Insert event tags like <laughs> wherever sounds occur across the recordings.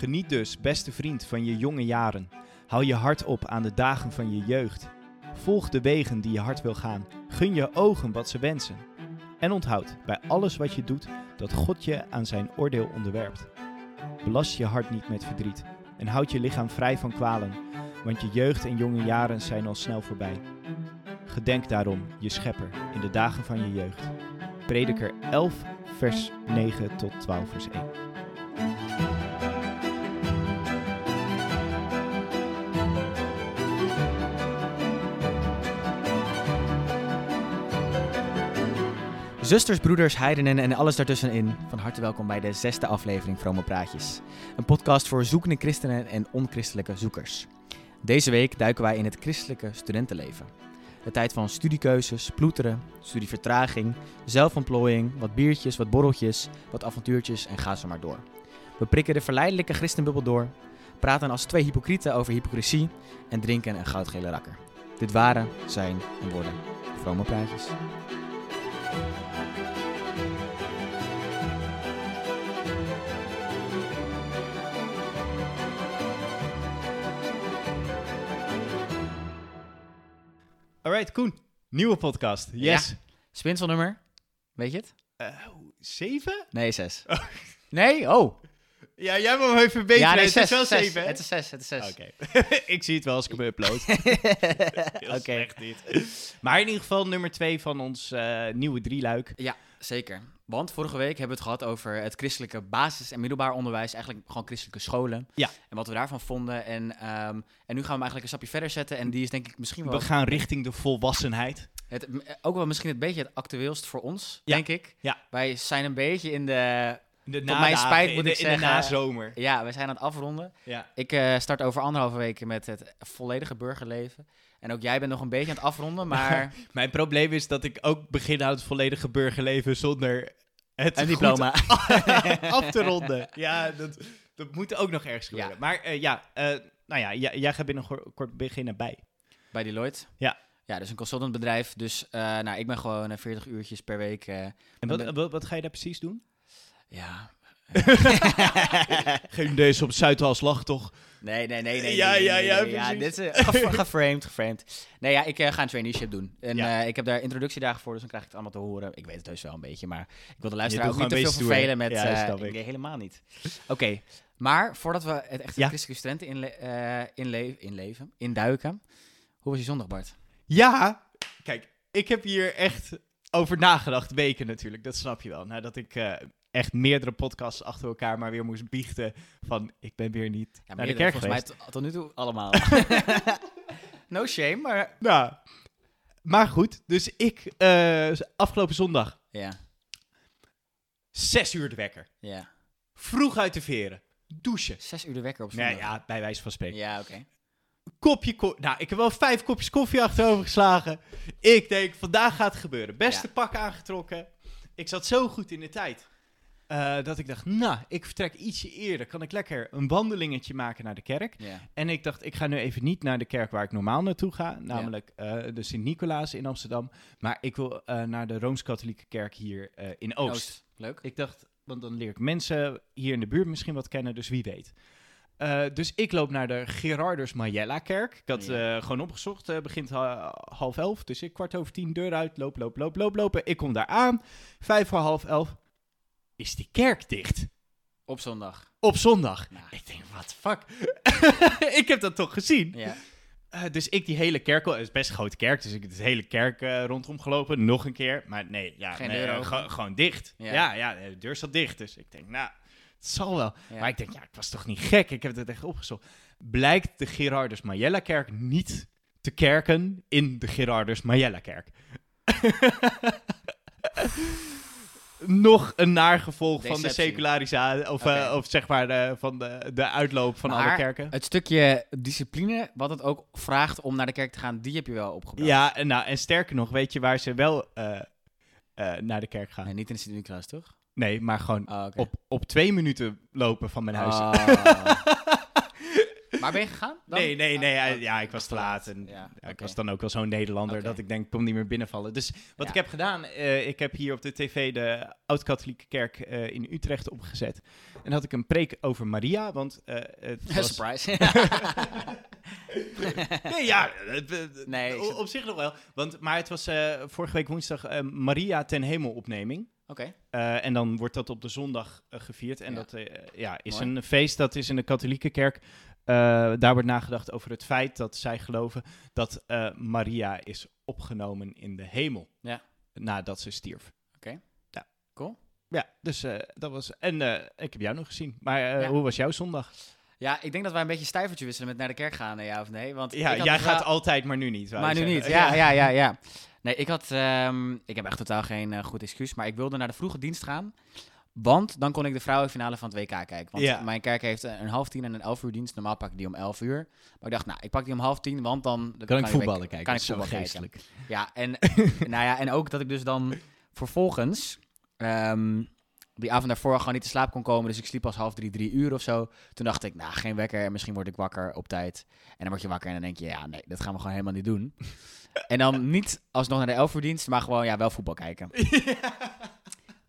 Geniet dus, beste vriend, van je jonge jaren. Hou je hart op aan de dagen van je jeugd. Volg de wegen die je hart wil gaan. Gun je ogen wat ze wensen. En onthoud bij alles wat je doet dat God je aan zijn oordeel onderwerpt. Belast je hart niet met verdriet en houd je lichaam vrij van kwalen, want je jeugd en jonge jaren zijn al snel voorbij. Gedenk daarom je schepper in de dagen van je jeugd. Prediker 11, vers 9 tot 12, vers 1. Zusters, broeders, heidenen en alles daartussenin. Van harte welkom bij de zesde aflevering Vrome Praatjes. Een podcast voor zoekende christenen en onchristelijke zoekers. Deze week duiken wij in het christelijke studentenleven. De tijd van studiekeuzes, ploeteren, studievertraging, zelfontplooiing, wat biertjes, wat borreltjes, wat avontuurtjes en ga zo maar door. We prikken de verleidelijke christenbubbel door, praten als twee hypocrieten over hypocrisie en drinken een goudgele rakker. Dit waren, zijn en worden Vrome Praatjes. Alright, Koen. Nieuwe podcast. Yes. Spinselnummer, weet je het? Eh, zeven? Nee, zes. Nee? Oh. Ja, jij moet me even beter. ja, nee, het zes. is wel zes. zeven. hè? Het is zes, het is zes. Oké. <laughs> ik zie het wel als ik hem upload. <laughs> Heel Oké. slecht dit. Maar in ieder geval nummer twee van ons eh, nieuwe drieluik. Ja, zeker. Want vorige week hebben we het gehad over het christelijke basis- en middelbaar onderwijs. Eigenlijk gewoon christelijke scholen. Ja. En wat we daarvan vonden. En, ehm, en nu gaan we hem eigenlijk een stapje verder zetten. En die is denk ik misschien wel... We gaan richting de volwassenheid. Het, ook wel misschien het beetje het actueelst voor ons, Ja. denk ik. Ja. Wij zijn een beetje in de... De Tot mijn spijt moet ik in de zeggen- nazomer. Ja, we zijn aan het afronden. Ja. Ik eh, start over anderhalve weken met het volledige burgerleven. En ook jij bent nog een beetje aan het afronden, <laughs> maar Mijn probleem is dat ik ook begin aan het volledige burgerleven zonder het een diploma. <laughs> af te ronden. Ja, dat, dat moet ook nog ergens gebeuren. Ja. Maar eh, ja, eh, nou ja, jij, jij gaat binnenkort beginnen bij. Bij Deloitte? Ja. Ja, dus een consultantbedrijf. Dus nou, ik ben gewoon eh, 40 uurtjes per week. En wat, ben- wat, wat ga je daar precies doen? Ja. <laughs> Geen deze op Zuidas lag toch? Nee, nee, nee, nee. Ja, nee, ja, nee, ja, nee, precies. dit is eh, <laughs> gef- geframed, geframed. Nee, ja, ik eh, ga een traineeship doen. En Ja. eh, ik heb daar introductiedagen voor, dus dan krijg ik het allemaal te horen. Ik weet het heus wel een beetje, maar ik wil de luisteraar ook niet te veel vervelen met... Ja, ik. nee, helemaal niet. Oké, maar voordat we het echt Ja. christelijke studenten inle inle inleven, induiken. Hoe was je zondag, Bart? Ja, kijk, ik heb hier echt over nagedacht, weken natuurlijk, dat snap je wel. Nadat ik echt meerdere podcasts achter elkaar maar weer moest biechten van, ik ben weer niet Ja, naar de kerk volgens geweest. mij tot, nu toe allemaal. <laughs> no shame, maar... Nou, maar goed, dus ik, eh, afgelopen zondag, Ja, zes uur de wekker. ja. Vroeg uit de veren, douchen. Zes uur de wekker op zondag. Nee, ja, bij wijze van spreken. Ja, oké. Kopje koffie. Nou, ik heb wel vijf kopjes koffie achterover geslagen. Ik denk, vandaag gaat het gebeuren. Beste Ja. pak aangetrokken. Ik zat zo goed in de tijd. Eh, dat ik dacht, nou, ik vertrek ietsje eerder. Kan ik lekker een wandelingetje maken naar de kerk. En ik dacht, ik ga nu even niet naar de kerk waar ik normaal naartoe ga. Namelijk eh, de Sint-Nicolaas in Amsterdam. Maar ik wil eh, naar de Rooms-Katholieke kerk hier in Oost. Oost. Leuk. Ik dacht, want dan leer ik mensen hier in de buurt misschien wat kennen, dus wie weet. Dus ik loop naar de Gerardus Majella kerk. Ik had Ja. gewoon opgezocht, begint ha- half elf. Dus ik kwart over tien deur uit, loop, loop, loop, loop, lopen. Ik kom daar aan, vijf voor half elf. Is die kerk dicht? Op zondag. Op zondag. Nou, Ik denk, the fuck? <laughs> ik heb dat toch gezien? ja. Eh, dus ik die hele kerk, het is best een grote kerk, dus ik heb de hele kerk eh, rondom gelopen, nog een keer. Maar nee, ja, Geen nee, gewoon- dicht. Ja. Ja. Ja, de deur zat dicht. Dus ik denk, nou, het zal wel. Ja. Maar ik denk, ja, ik was toch niet gek? Ik heb het echt opgezocht. Blijkt de Gerardus Majella kerk niet te kerken in de Gerardus Majella kerk. <laughs> Nog een naargevolg van de secularisatie, of, eh, of zeg maar de, van de, de uitloop van alle kerken. Het stukje discipline, wat het ook vraagt om naar de kerk te gaan, die heb je wel opgebouwd. Ja, en, nou, en sterker nog, weet je waar ze wel eh, eh, naar de kerk gaan? Nee, niet in de Sint-Nicolaas, toch? Nee, maar gewoon Oh, oké. op, op twee minuten lopen van mijn huis. Oh. <laughs> Maar ben je gegaan? dan? Nee, nee, nee. Ah, hij- oh, ja, ik was te laat. En, Ja, ja, ik oké. was dan ook wel zo'n Nederlander Oké. dat ik denk, ik kom niet meer binnenvallen. Dus wat ik heb gedaan, eh, ik heb hier op de tv de Oud-Katholieke Kerk eh, in Utrecht opgezet. En had ik een preek over Maria, want eh, het <laughs> was... Surprise. <laughs> <laughs> Nee, ja, Nee, op zich nog wel. Want, maar het was vorige week woensdag Maria ten hemelopneming. Oké. Eh, en dan wordt dat op de zondag gevierd. En Ja. dat ja, is Mooi. een feest dat is in de katholieke kerk. Eh, daar wordt nagedacht over het feit dat zij geloven dat eh, Maria is opgenomen in de hemel. Ja. Nadat ze stierf. Oké. Ja. Cool. Ja, dus eh, dat was. En ik heb jou nog gezien. Maar Ja. hoe was jouw zondag? Ja, ik denk dat wij een beetje stijvertje wisselen met naar de kerk gaan, ja of nee? Want Ja, jij wel- gaat altijd, maar nu niet. Maar nu zeggen. niet. Ja, ja, ja, ja. Nee, ik had... ehm, ik heb echt totaal geen goed excuus, maar ik wilde naar de vroege dienst gaan. Want dan kon ik de vrouwenfinale van het WK kijken. Want Ja. mijn kerk heeft een half tien en een elf uur dienst. Normaal pak ik die om elf uur. Maar ik dacht, nou, ik pak die om half tien, want dan... Kan ik voetballen kijken? Kan ik Zo voetbal geestelijk. kijken. Ja, en, <laughs> nou ja, en ook dat ik dus dan vervolgens... ehm, die avond daarvoor gewoon niet te slaap kon komen. Dus ik sliep pas half drie, drie uur of zo. Toen dacht ik, nou, geen wekker. Misschien word ik wakker op tijd. En dan word je wakker en dan denk je, ja, nee, dat gaan we gewoon helemaal niet doen. <laughs> en dan niet alsnog naar de elf uur dienst, maar gewoon, ja, wel voetbal kijken. <laughs>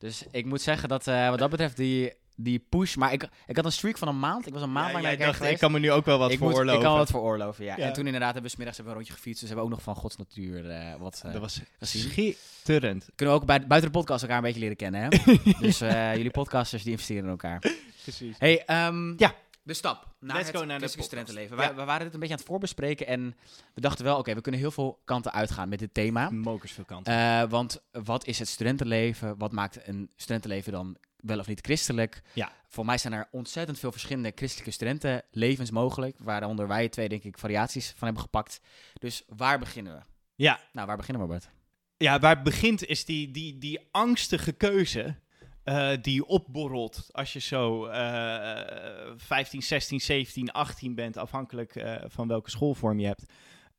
Dus ik moet zeggen dat eh, wat dat betreft die, die push... Maar ik, ik had een streak van een maand. Ik was een maand Ja, lang dacht, geweest. ik kan me nu ook wel wat ik, moet, veroorloven. ik kan wat veroorloven, ja. Ja. En toen inderdaad hebben we smiddags hebben we een rondje gefietst. Dus hebben we ook nog van Gods Natuur eh, wat... eh, dat was gezien. schitterend. Kunnen we ook bij, buiten de podcast elkaar een beetje leren kennen, hè? <laughs> dus jullie podcasters die investeren in elkaar. Precies. Hey, ehm, Ja. De stap naar Let's het naar studentenleven. Ja. Wij- We, waren dit een beetje aan het voorbespreken en we dachten wel, oké, we kunnen heel veel kanten uitgaan met dit thema. Mokers veel kanten. Eh, want wat is het studentenleven? Wat maakt een studentenleven dan wel of niet christelijk? Ja. Voor mij zijn er ontzettend veel verschillende christelijke studentenlevens mogelijk, waaronder wij twee denk ik variaties van hebben gepakt. Dus waar beginnen we? ja. Nou, waar beginnen we, Bart? ja, waar het begint is die, die, die angstige keuze eh, die opborrelt als je zo eh 15, 16, 17, 18 bent, afhankelijk eh, van welke schoolvorm je hebt.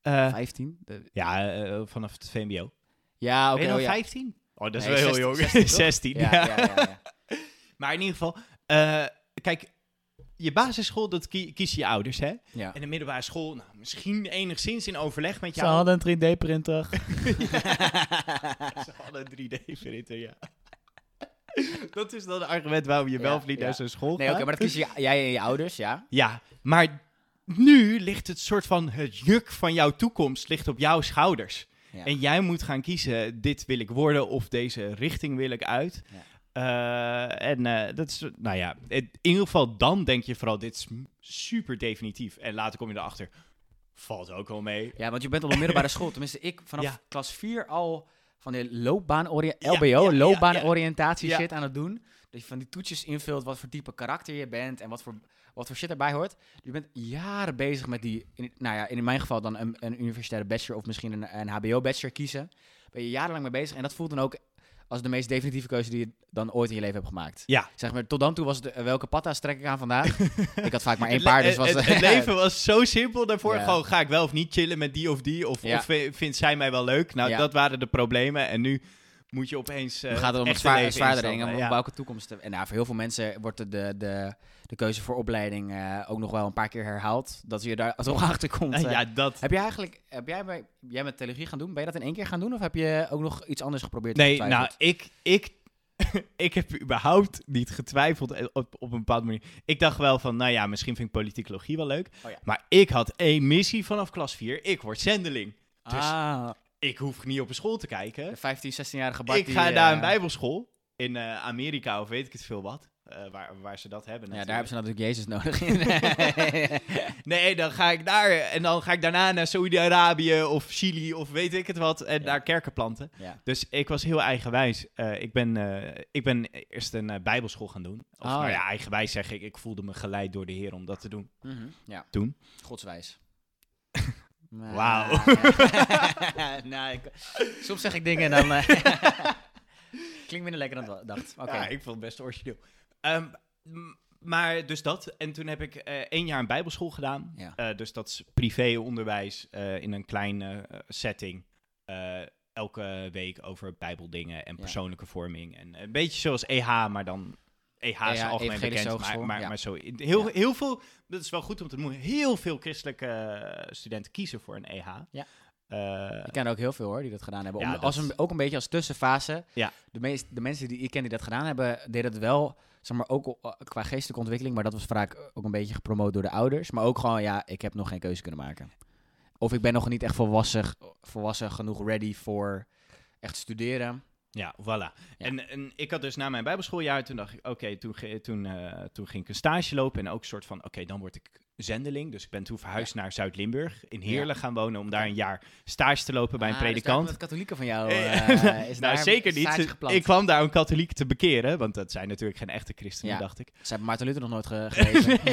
Eh, 15? De- ja, eh, vanaf het VMBO. Ja, oké. ben je dan oh ja. 15? Oh, dat is Nee, wel heel 16, jong. 16 toch? <laughs> 16, Ja, ja, ja, ja. <laughs> Maar in ieder geval, eh, kijk, je basisschool, dat kie- kiezen je ouders, hè? ja. En de middelbare school, nou, misschien enigszins in overleg met Ze jou. hadden een 3D-printer. <laughs> Ze hadden een 3D-printer, ja. <laughs> Dat is dan het argument waarom je wel of niet naar zo'n school Nee, oké, maar dat je- jij en je ouders, ja? Ja, maar nu ligt het soort van het juk van jouw toekomst ligt op jouw schouders. Ja. En jij moet gaan kiezen, dit wil ik worden of deze richting wil ik uit. Ja. Eh, en eh, dat is, nou ja, in ieder geval dan denk je vooral, dit is super definitief. En later kom je erachter, valt ook wel mee. Ja, want je bent al op middelbare school. Tenminste, ik vanaf Ja. klas 4 al van de loopbaan Ja, LBO, ja, ja, loopbaanoriëntatie ja. shit aan het doen. Dat je van die toetjes invult wat voor type karakter je bent en wat voor, wat voor shit erbij hoort. Je bent jaren bezig met die, in, nou ja, in mijn geval dan een, een universitaire bachelor of misschien een, een HBO-bachelor kiezen. Ben je jarenlang mee bezig en dat voelt dan ook als de meest definitieve keuze die je dan ooit in je leven hebt gemaakt. Ja. Zeg maar, tot dan toe was het, eh, welke patta's trek ik aan vandaag? <laughs> ik had vaak maar één Het le- paar, dus was het, <laughs> het leven was zo simpel daarvoor. Ja. Gewoon, ga ik wel of niet chillen met die of die? Of, Ja. of vi- vindt zij mij wel leuk? Nou, Ja. dat waren de problemen. En nu moet je opeens. eh Dan gaat het om het zwaar, zwaardere dingen, om Ja. welke toekomst. te- En nou, voor heel veel mensen wordt de, de, de, de keuze voor opleiding eh, ook nog wel een paar keer herhaald. Dat je daar toch <laughs> achter komt. Eh, eh. ja, dat. Heb jij eigenlijk, heb jij, bij, jij met televisie gaan doen? Ben je dat in één keer gaan doen? Of heb je ook nog iets anders geprobeerd? Nee, nou, ik, ik, <laughs> ik heb überhaupt niet getwijfeld eh, op, op een bepaalde manier. Ik dacht wel van, nou ja, misschien vind ik politicologie wel leuk. Oh ja. Maar ik had één missie vanaf klas 4. Ik word zendeling. Dus ah, ik hoef niet op een school te kijken. de 15, 16-jarige Bart Ik ga eh, naar een bijbelschool in eh, Amerika of weet ik het veel wat. eh, waar, waar ze dat hebben. Ja, daar hebben ze natuurlijk Jezus nodig in. <laughs> Nee, dan ga ik daar en dan ga ik daarna naar Saudi-Arabië of Chili of weet ik het wat en Ja. daar kerken planten. ja. Dus ik was heel eigenwijs. Eh, ik, ben, ik ben eerst een bijbelschool gaan doen. Of Oh, nou ja, eigenwijs zeg ik. Ik voelde me geleid door de Heer om dat te doen. Mhm, ja. Toen? Godswijs. <laughs> Wauw. <laughs> nou, ik- soms zeg ik dingen en dan... eh, <laughs> Klinkt minder lekker dan ik dacht. Oké. Ja, ik vond het best origineel. Ehm, m- maar dus dat. En toen heb ik eh, één jaar een bijbelschool gedaan. Ja. Eh, dus dat is privéonderwijs in een kleine setting. Elke week over bijbeldingen en Ja. persoonlijke vorming. En een beetje zoals EH, maar dan EH is EH, algemeen bekend, maar, maar, ja. maar zo, heel, Ja. heel veel, dat is wel goed om te noemen, heel veel christelijke eh, studenten kiezen voor een EH. Ja. Eh, Ik ken er ook heel veel hoor, die dat gedaan hebben. Om, Ja, dat als een, ook een beetje als tussenfase. Ja. De, meest, de mensen die ik ken die dat gedaan hebben, deden het wel, zeg maar, ook o- qua geestelijke ontwikkeling. Maar dat was vaak ook een beetje gepromoot door de ouders. Maar ook gewoon, ja, ik heb nog geen keuze kunnen maken. Of ik ben nog niet echt volwassen, volwassen genoeg ready voor echt studeren. Ja, voilà. Ja. En, en ik had dus na mijn bijbelschooljaar, toen dacht ik, oké, toen, toen, eh, toen ging ik een stage lopen en ook een soort van, oké, dan word ik zendeling. Dus ik ben toen verhuisd naar Zuid-Limburg, in Heerlen gaan wonen, om daar een jaar stage te lopen bij een Ah, dus predikant. daarom dat katholieken van jou eh, <laughs> is nou, daar zeker niet. Ik kwam daar om katholiek te bekeren, want dat zijn natuurlijk geen echte christenen, dacht ik. Ze hebben Maarten Luther nog nooit ge- <laughs> gelezen. <laughs>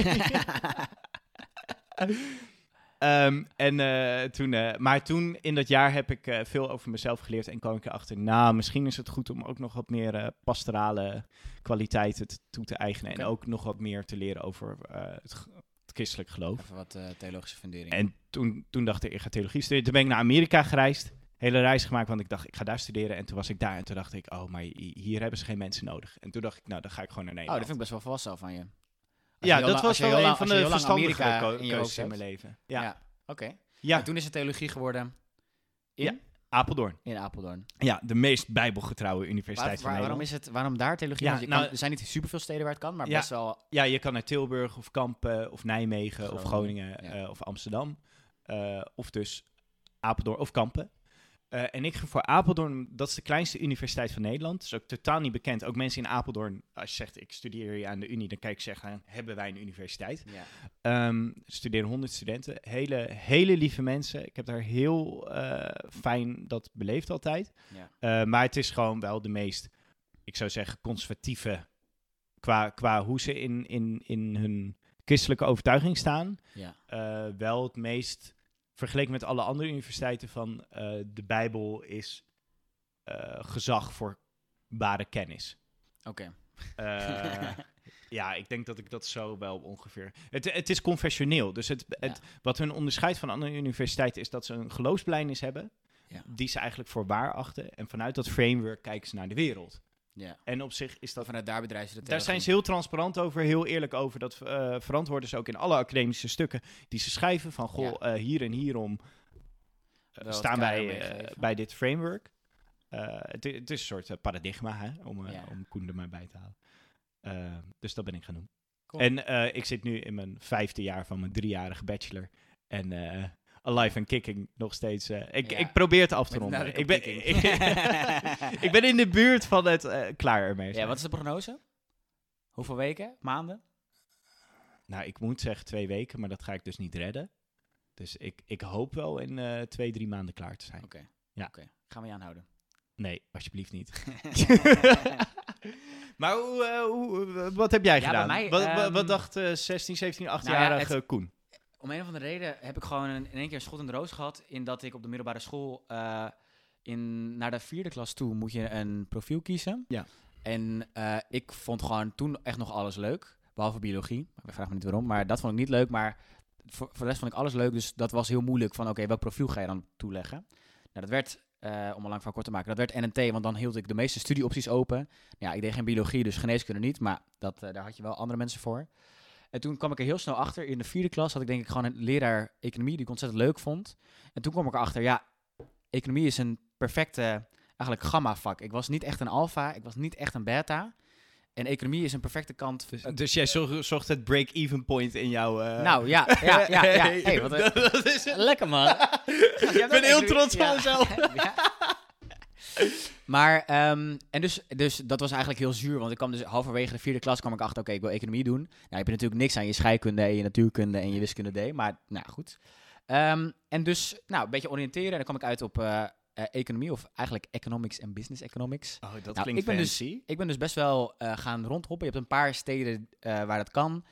Ehm, en, eh, toen, eh, maar toen in dat jaar heb ik eh, veel over mezelf geleerd en kwam ik erachter, nou, misschien is het goed om ook nog wat meer pastorale kwaliteiten toe te eigenen. En ook nog wat meer te leren over het, het christelijk geloof. Even wat theologische fundering. En toen, toen dacht ik, ik ga theologie studeren. Toen ben ik naar Amerika gereisd. Hele reis gemaakt, want ik dacht, ik ga daar studeren. En toen was ik daar en toen dacht ik, oh, maar hi- hier hebben ze geen mensen nodig. En toen dacht ik, nou, dan ga ik gewoon naar oh, Nederland. dat vind ik best wel volwassen van je. Ja, dat lang- was wel een van de verstandige Amerika in keuzes in mijn leven. Ja, Ja, oké. ja. En toen is het theologie geworden in, Ja. Apeldoorn. in Apeldoorn. Ja, de meest bijbelgetrouwe Waar, universiteit waar- van waarom, Nederland. is het, waarom daar theologie? Ja, nou- kan, er zijn niet superveel steden waar het kan, maar best wel... Ja, je kan naar Tilburg of Kampen of Nijmegen of Groningen, eh, of Amsterdam. Eh, of dus Apeldoorn of Kampen. Eh, en ik ging voor Apeldoorn, dat is de kleinste universiteit van Nederland. Dat is ook totaal niet bekend. Ook mensen in Apeldoorn, als je zegt ik studeer hier aan de Unie, dan kijk ik zeggen, hebben wij een universiteit? Ja. Er studeren 100 studenten. Hele, hele lieve mensen. Ik heb daar heel eh, fijn dat beleefd altijd. Ja. Eh, maar het is gewoon wel de meest, ik zou zeggen, conservatieve. Qua, qua hoe ze in, in, in hun christelijke overtuiging staan. Ja. wel het meest, vergeleken met alle andere universiteiten, van eh, de Bijbel is eh, gezag voor ware kennis. Oké. Eh, <laughs> ja, ik denk dat ik dat zo wel ongeveer. Het, het is confessioneel. Dus het, het, wat hun onderscheidt van andere universiteiten is dat ze een geloofsbelijdenis hebben. Ja. Die ze eigenlijk voor waar achten. En vanuit dat framework kijken ze naar de wereld. Ja. En op zich is dat. Vanuit daar bedrijven Daar zijn ze heel transparant over, heel eerlijk over. Dat eh, verantwoorden ze ook in alle academische stukken die ze schrijven. Van goh, eh, hier en hierom eh, staan wij bij dit framework. Het, het is een soort paradigma, hè, om, Ja. om Koen er maar bij te halen. Dus dat ben ik gaan doen. Cool. En ik zit nu in mijn vijfde jaar van mijn driejarige bachelor. En alive and kicking nog steeds. eh, ik, Ja. ik probeer het af te ronden. Ik ben, <laughs> ik, <laughs> ik ben in de buurt van het eh, klaar ermee Ja, wat is de prognose? Hoeveel weken? Maanden? Nou, ik moet zeggen twee weken, maar dat ga ik dus niet redden. Dus ik, ik hoop wel in eh, twee, drie maanden klaar te zijn. Oké. Ja. Oké. Gaan we je aanhouden. Nee, alsjeblieft niet. <laughs> maar hoe, hoe, wat heb jij Ja, gedaan? mij, wat, wat, wat ehm, dacht eh 16, 17, Nou ja, 18-jarige Koen? Om een of andere reden heb ik gewoon een- in één keer een schot in de roos gehad. In dat ik op de middelbare school eh, in, naar de vierde klas toe moet je een profiel kiezen. Ja. En eh, ik vond gewoon toen echt nog alles leuk. Behalve biologie. Ik vraag me niet waarom. Maar dat vond ik niet leuk. Maar voor, voor de rest vond ik alles leuk. Dus dat was heel moeilijk van oké, welk profiel ga je dan toeleggen? Nou, dat werd, eh, om een lang van kort te maken, dat werd NNT. Want dan hield ik de meeste studieopties open. Ja, ik deed geen biologie, dus geneeskunde niet. Maar dat, daar had je wel andere mensen voor. En toen kwam ik er heel snel achter. In de vierde klas had ik denk ik gewoon een leraar economie die ik ontzettend leuk vond. En toen kwam ik erachter, ja, economie is een perfecte, eigenlijk gamma vak. Ik was niet echt een alfa, ik was niet echt een beta. En economie is een perfecte kant. Dus, dus jij zo- zocht het break-even point in jouw... eh, nou ja, ja, ja. ja. <laughs> Hey, wat dat is het. Lekker man. <laughs> Ik ben heel trots van mezelf. <laughs> Ja. <laughs> Maar, ehm, en dus, dus dat was eigenlijk heel zuur, want ik kwam dus halverwege de vierde klas kwam ik achter, oké, ik wil economie doen. Nou, je hebt natuurlijk niks aan je scheikunde en je natuurkunde en je wiskunde D, maar nou goed. Ehm, en dus, nou, een beetje oriënteren en dan kwam ik uit op eh, eh, economie, of eigenlijk economics en business economics. Oh, dat Nou, klinkt ik ben dus- fancy. Ik ben dus best wel eh, gaan rondhoppen. Je hebt een paar steden waar dat kan.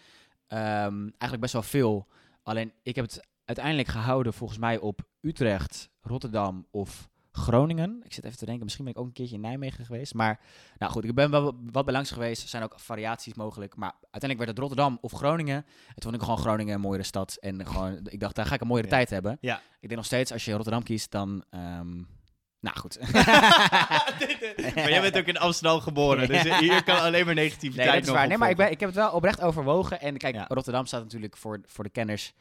Ehm, eigenlijk best wel veel. Alleen ik heb het uiteindelijk gehouden volgens mij op Utrecht, Rotterdam of Groningen. Ik zit even te denken, misschien ben ik ook een keertje in Nijmegen geweest. Maar nou goed, ik ben wel wat bij langs geweest. Er zijn ook variaties mogelijk. Maar uiteindelijk werd het Rotterdam of Groningen. En toen vond ik gewoon Groningen een mooiere stad. En gewoon, ik dacht, daar ga ik een mooiere Ja. tijd hebben. Ja. Ik denk nog steeds, als je Rotterdam kiest, dan... ehm, Nou goed. <laughs> maar jij bent ook in Amsterdam geboren, dus <laughs> hier kan alleen maar negativiteit Nee, dat is nog waar. Nee, maar ik, ben, ik heb het wel oprecht overwogen. En kijk, Ja. Rotterdam staat natuurlijk voor, voor de kenners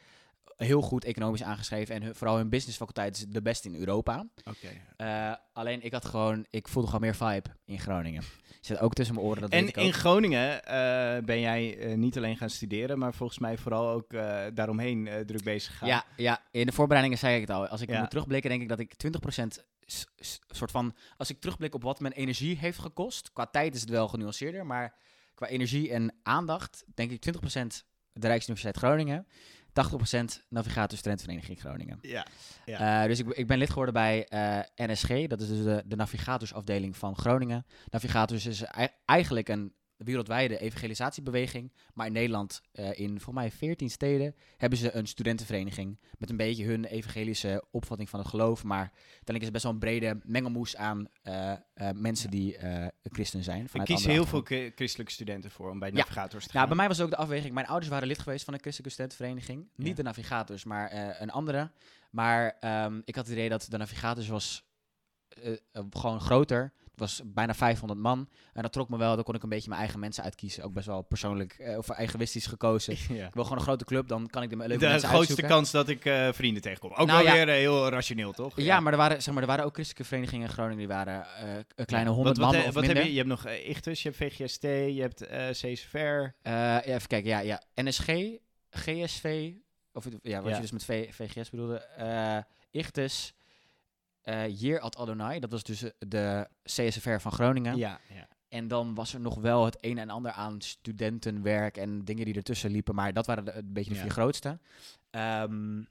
heel goed economisch aangeschreven. En hun- vooral hun businessfaculteit is de beste in Europa. Oké. Eh, alleen ik had gewoon, ik voelde gewoon meer vibe in Groningen. Zit ook tussen mijn oren, dat En in Groningen eh, ben jij eh, niet alleen gaan studeren, maar volgens mij vooral ook daaromheen druk bezig gegaan. Ja, ja, in de voorbereidingen zei ik het al. Als ik Ja. moet terugblikken, denk ik dat ik 20% s- s- soort van... Als ik terugblik op wat mijn energie heeft gekost... Qua tijd is het wel genuanceerder, maar qua energie en aandacht... denk ik 20% de Rijksuniversiteit Groningen... 80% Navigator Studentenvereniging Groningen. Ja. Eh, dus ik, ik ben lid geworden bij eh, NSG, dat is dus de, de navigatorsafdeling van Groningen. Navigators is ei- eigenlijk een wereldwijde evangelisatiebeweging. Maar in Nederland, eh, in volgens mij 14 steden, hebben ze een studentenvereniging. Met een beetje hun evangelische opvatting van het geloof. Maar uiteindelijk is het best wel een brede mengelmoes aan eh, eh, mensen die christen zijn. Ik kies heel veel christelijke studenten voor om bij Ja. navigators te Nou, gaan. bij mij was ook de afweging. Mijn ouders waren lid geweest van een christelijke studentenvereniging. Niet Ja. de navigators, maar een andere. Maar ehm, ik had het idee dat de navigators was gewoon groter. Was bijna 500 man. En dat trok me wel. Dan kon ik een beetje mijn eigen mensen uitkiezen. Ook best wel persoonlijk eh, of egoïstisch gekozen. <laughs> Ik ja. wil gewoon een grote club. Dan kan ik de leuke De mensen grootste uitzoeken. kans dat ik eh, vrienden tegenkom. Ook Nou wel ja. weer eh, heel rationeel, toch? Ja, maar er waren, zeg maar er waren ook christelijke verenigingen in Groningen. Die waren een kleine honderd wat, man of wat minder. heb je? Je hebt nog Ichtus, je hebt VGST, je hebt CSVR. Even kijken, ja, ja. NSG, GSV, of ja, wat je dus met v, VGS bedoelde, Ichtus, eh Year at Adonai, dat was dus eh, de CSFR van Groningen. Ja, ja. En dan was er nog wel het een en ander aan studentenwerk en dingen die ertussen liepen, maar dat waren de, een beetje de Ja. vier grootste. Ehm,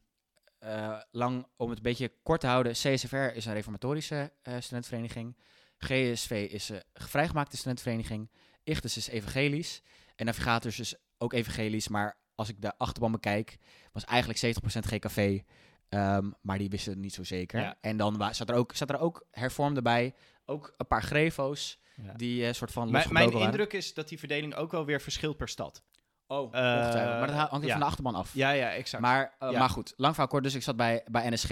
eh, lang, om het een beetje kort te houden, CSFR is een reformatorische eh studentenvereniging. GSV is een vrijgemaakte studentenvereniging. Ichtus is evangelisch. En Navigators is ook evangelisch, maar als ik de achterban bekijk, was eigenlijk 70% GKV. Ehm, maar die wisten het niet zo zeker. Ja. En dan zat er, ook, zat er ook hervormde bij. Ook een paar grefo's Ja. die eh, soort van Mijn, mijn indruk is dat die verdeling ook wel weer verschilt per stad. Oh, Eh. Maar dat hangt ja. van de achterban af. Ja, ja, exact. Maar, eh, Ja. maar goed, lang verhaal kort. Dus ik zat bij, bij NSG.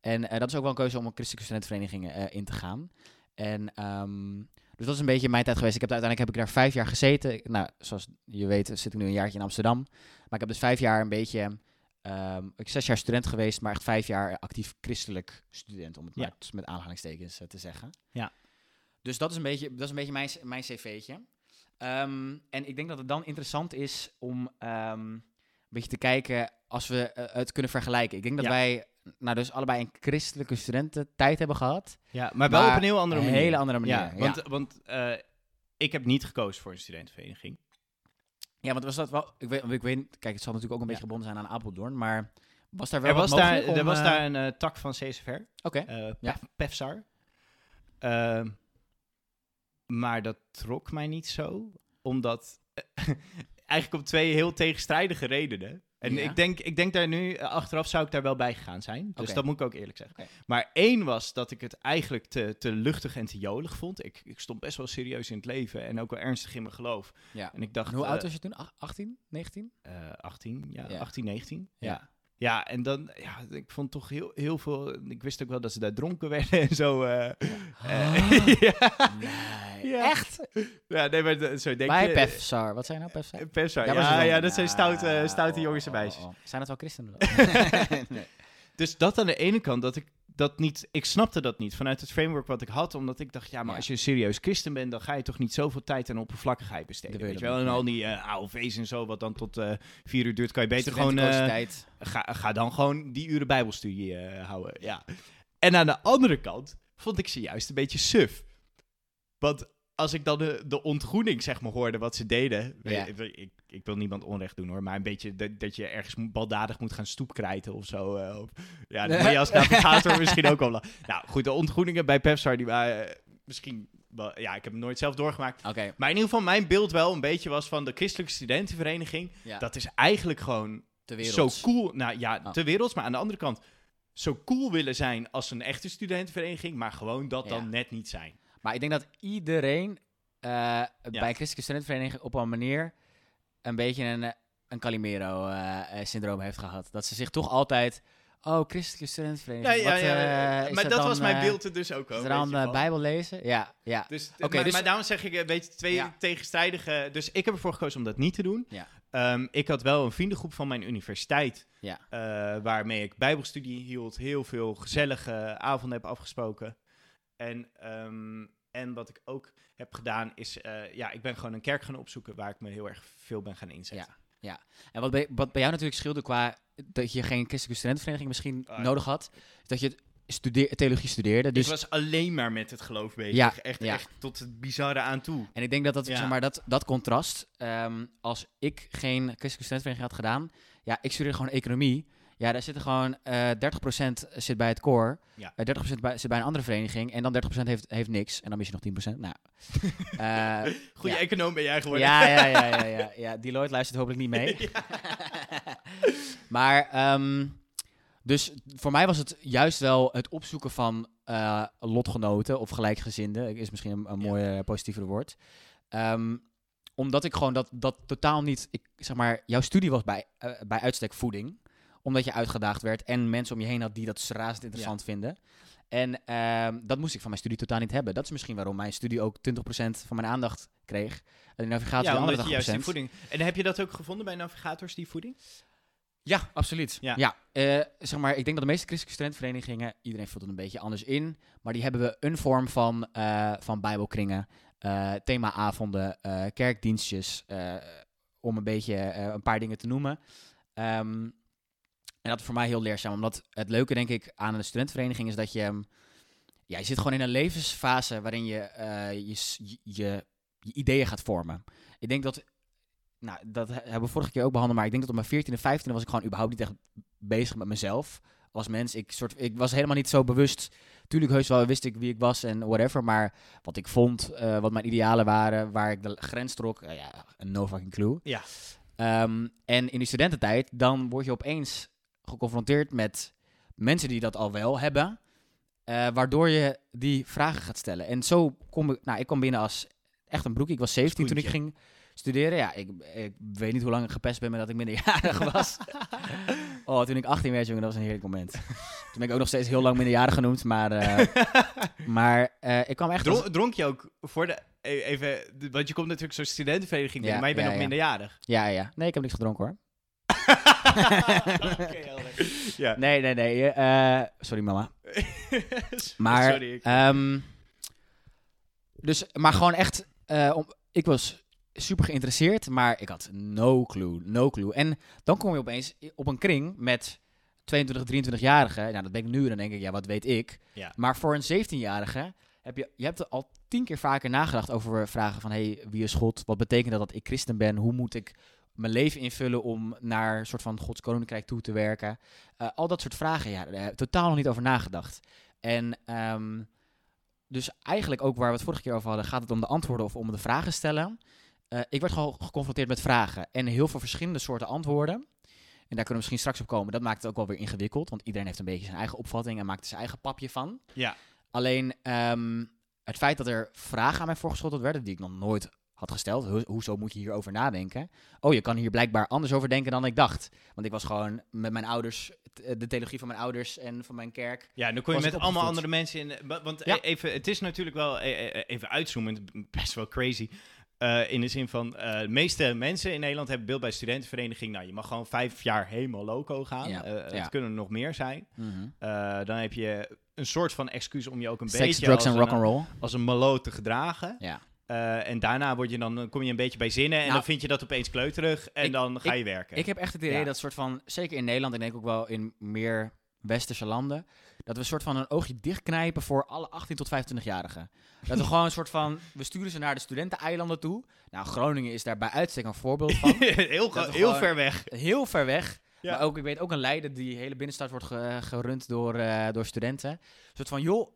En dat is ook wel een keuze om een christelijke studentenvereniging in te gaan. En ehm, dus dat is een beetje mijn tijd geweest. Ik heb uiteindelijk heb ik daar vijf jaar gezeten. Ik- Nou, zoals je weet zit ik nu een jaartje in Amsterdam. Maar ik heb dus vijf jaar een beetje... ehm, ik ben zes jaar student geweest, maar echt vijf jaar actief christelijk student. Om het Ja. maar met aanhalingstekens eh, te zeggen. Ja. Dus dat is een beetje, dat is een beetje mijn, mijn cv'tje. Ehm, en ik denk dat het dan interessant is om ehm, een beetje te kijken als we eh, het kunnen vergelijken. Ik denk dat Ja. wij nou dus allebei een christelijke studententijd hebben gehad. ja, maar wel maar op een heel andere een manier. hele andere manier, Ja, ja. want, want eh, ik heb niet gekozen voor een studentenvereniging. Ja, want was dat wel... Ik weet, ik weet kijk, het zal natuurlijk ook een beetje gebonden zijn aan Apeldoorn, maar was daar wel Er was, daar, om, er was eh, daar een eh, tak van CSVR, Oké, eh Ja. Pef- PEFSAR. Ehm, maar dat trok mij niet zo, omdat... <laughs> eigenlijk om twee heel tegenstrijdige redenen. En Ja. ik, denk, ik denk daar nu, eh, achteraf zou ik daar wel bij gegaan zijn. Dus dat moet ik ook eerlijk zeggen. Maar één was dat ik het eigenlijk te, te luchtig en te jolig vond. Ik, ik stond best wel serieus in het leven en ook wel ernstig in mijn geloof. ja. En ik dacht... En hoe eh, oud was je toen? Ach- 18? 19? eh, 18, ja, Ja. 18, 19. Ja. Ja. en dan, ja, ik vond toch heel, heel veel. Ik wist ook wel dat ze daar dronken werden <laughs> en zo. eh, eh, <laughs> ja. Nee. Ja. Echt? ja, nee, maar zo denk Bij je. Pefsar. Wat zijn nou Pefsar? Eh, Pefsar, ja, ja, dat zijn stoute, stoute oh, jongens en meisjes. oh. Zijn het wel christenen? dan? <laughs> nee. Dus dat aan de ene kant, dat ik dat niet, ik snapte dat niet vanuit het framework wat ik had, omdat ik dacht, ja, maar Ja. als je een serieus christen bent, dan ga je toch niet zoveel tijd aan oppervlakkigheid besteden. Dat Weet je wel? En al die eh AOV's en zo, wat dan tot eh vier uur duurt, kan je beter gewoon. eh, ga, ga dan gewoon die uren bijbelstudie eh, houden. Ja. En aan de andere kant vond ik ze juist een beetje suf. Want als ik dan de, de ontgroening zeg maar hoorde wat ze deden. Ja. Ik, ik, ik wil niemand onrecht doen hoor, maar een beetje dat, dat je ergens baldadig moet gaan stoepkrijten of zo. eh, ja, dat moet je als <laughs> navigator misschien ook wel. la- Nou goed, de ontgroeningen bij Pepsar die waren eh, misschien wel, ja, ik heb hem nooit zelf doorgemaakt. Maar in ieder geval mijn beeld wel een beetje was van de christelijke studentenvereniging. ja. Dat is eigenlijk gewoon wereld. zo cool. Nou ja, Oh. te werelds, maar aan de andere kant zo cool willen zijn als een echte studentenvereniging, maar gewoon dat Ja. dan net niet zijn. Maar ik denk dat iedereen eh, bij een christelijke studentenvereniging op een manier een beetje een, eh, een Calimero-syndroom heeft gehad. Dat ze zich toch altijd Oh, christelijke studentenvereniging. Nee, ja, Wat, ja, eh, maar dat, dan, was mijn eh, beeld er dus ook Is al. er dan eh, wel. Bijbel lezen? Ja, ja. Dus, Oké, maar, dus- maar daarom zeg ik een beetje twee Ja. tegenstrijdige... Dus ik heb ervoor gekozen om dat niet te doen. Ja. Ehm, ik had wel een vriendengroep van mijn universiteit... Ja. eh, waarmee ik bijbelstudie hield. Heel veel gezellige avonden heb afgesproken. En, ehm, en wat ik ook heb gedaan is... eh, ja, ik ben gewoon een kerk gaan opzoeken... waar ik me heel erg veel ben gaan inzetten. En wat bij, wat bij jou natuurlijk scheelde qua dat je geen christelijke studentenvereniging misschien ja. nodig had, dat je studeer, theologie studeerde. Dus, ik was alleen maar met het geloof bezig. Ja, echt, ja. echt tot het bizarre aan toe. En ik denk dat dat, Ja. zeg maar, dat, dat contrast, ehm, als ik geen christelijke studentenvereniging had gedaan, ja, ik studeerde gewoon economie. Ja, daar zitten gewoon eh 30% zit bij het koor, Ja. eh, 30% bij, zit bij een andere vereniging en dan 30% heeft, heeft niks. En dan mis je nog 10%. Nou, <laughs> eh, Goede ja. econoom ben jij geworden. Ja, ja, ja, ja, ja, <laughs> ja. Deloitte luistert hopelijk niet mee. <laughs> maar, ehm, dus voor mij was het juist wel het opzoeken van eh, lotgenoten of gelijkgezinden. Is misschien een, een Ja. mooi eh, positiever woord. Ehm, omdat ik gewoon dat, dat totaal niet, ik, zeg maar, jouw studie was bij, eh, bij uitstek voeding. Omdat je uitgedaagd werd en mensen om je heen had die dat razend interessant vinden. En ehm, dat moest ik van mijn studie totaal niet hebben. Dat is misschien waarom mijn studie ook 20% van mijn aandacht kreeg. En de Ja, de andere juist die 80%. voeding... En heb je dat ook gevonden bij navigators, die voeding? Ja, absoluut. Ja. Ja. eh, zeg maar, ik denk dat de meeste christelijke studentenverenigingen, iedereen vult het een beetje anders in, maar die hebben we een vorm van, eh, van bijbelkringen, eh, themaavonden, kerkdienstjes, om een beetje een paar dingen te noemen. Ehm, en dat is voor mij heel leerzaam, omdat het leuke denk ik aan een studentenvereniging is dat je, ehm, ja, je zit gewoon in een levensfase waarin je eh, je, je, je, ideeën gaat vormen. Ik denk dat nou, dat he- hebben we vorige keer ook behandeld, maar ik denk dat op mijn 14 en 15 was ik gewoon überhaupt niet echt bezig met mezelf als mens. Ik, soort, ik was helemaal niet zo bewust. Tuurlijk, heus wel wist ik wie ik was en whatever, maar wat ik vond, eh, wat mijn idealen waren, waar ik de grens trok, eh, ja, een no fucking clue. Ja. Ehm, en in die studententijd, dan word je opeens geconfronteerd met mensen die dat al wel hebben, eh, waardoor je die vragen gaat stellen. En zo kom ik, nou, ik kwam binnen als echt een broek. Ik was 17 toen ik ging studeren. Ja, ik, ik weet niet hoe lang ik gepest ben met dat ik minderjarig <laughs> was. oh, toen ik 18 werd, jongen, dat was een heerlijk moment. toen ben ik ook nog steeds heel lang minderjarig genoemd, maar, eh, <laughs> maar eh, ik kwam echt... als- dronk je ook voor de... e- Even, want je komt natuurlijk zo'n studentenvereniging binnen, Ja, maar je bent ja, nog ja. minderjarig. Ja, ja. Nee, ik heb niks gedronken hoor. <laughs> Ja. Nee, nee, nee. eh, sorry mama. <laughs> Maar, Sorry, ik- ehm, dus, maar gewoon echt, eh, om, ik was super geïnteresseerd, maar ik had no clue, no clue. En dan kom je opeens op een kring met 22, 23-jarigen. Nou, dat ben ik nu en dan denk ik, ja, wat weet ik. Ja. Maar voor een 17-jarige heb je, je hebt er al tien keer vaker nagedacht over vragen van, hey, wie is God? Wat betekent dat dat ik christen ben? Hoe moet ik mijn leven invullen om naar een soort van Gods koninkrijk toe te werken? Eh, al dat soort vragen, ja, daar heb ik totaal nog niet over nagedacht. En ehm, dus eigenlijk ook waar we het vorige keer over hadden, gaat het om de antwoorden of om de vragen stellen. Eh, ik werd gewoon geconfronteerd met vragen en heel veel verschillende soorten antwoorden. En daar kunnen we misschien straks op komen. Dat maakt het ook wel weer ingewikkeld, want iedereen heeft een beetje zijn eigen opvatting en maakt er zijn eigen papje van. Ja. Alleen ehm, het feit dat er vragen aan mij voorgeschoteld werden die ik nog nooit had gesteld. Ho- hoezo moet je hierover nadenken? Oh, je kan hier blijkbaar anders over denken dan ik dacht. Want ik was gewoon met mijn ouders, eh, de theologie van mijn ouders en van mijn kerk. Ja, dan kom je met allemaal andere mensen in. wa- Want Ja. e- even, het is natuurlijk wel even uitzoomend, best wel crazy. Eh, in de zin van, eh, de meeste mensen in Nederland hebben beeld bij studentenvereniging. Nou, je mag gewoon vijf jaar helemaal loco gaan. Ja, Eh, ja. Het kunnen er nog meer zijn. Eh, dan heb je een soort van excuus om je ook een Sex, beetje drugs en als, een, rock'n'roll. als een malo te gedragen. Ja. Eh, en daarna word je dan, dan kom je een beetje bij zinnen en Nou, dan vind je dat opeens kleuterig en ik- dan ga je werken. Ik heb echt het idee Ja. dat soort van, zeker in Nederland en ik denk ook wel in meer westerse landen, dat we een soort van een oogje dichtknijpen voor alle 18 tot 25-jarigen. Dat we gewoon een soort van, we sturen ze naar de studenteneilanden toe. Nou, Groningen is daar bij uitstek een voorbeeld van. <laughs> heel heel ver weg. Heel ver weg. Ja. Maar ook, ik weet ook een Leiden, die hele binnenstad wordt ge- gerund door, eh, door studenten. Een soort van, joh,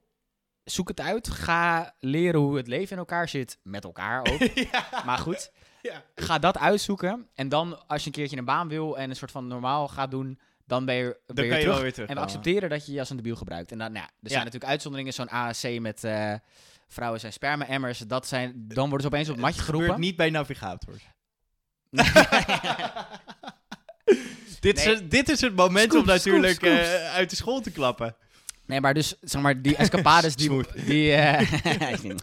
zoek het uit. Ga leren hoe het leven in elkaar zit. Met elkaar ook. <laughs> ja. Maar goed, Ja. ga dat uitzoeken. En dan, als je een keertje een baan wil en een soort van normaal gaat doen, dan ben je, ben Dan je terug. weer en we accepteren dat je je als een debiel gebruikt. En dan, nou, ja, er zijn natuurlijk uitzonderingen. Zo'n AAC met eh, vrouwen zijn sperma-emmers. Dat zijn, dan worden ze opeens op het matje gebeurt geroepen. niet bij navigators. <laughs> Dit Nee. is, dit is het moment om natuurlijk eh, uit de school te klappen. Nee, maar dus, zeg maar, die escapades <laughs> die... Die, eh, <laughs>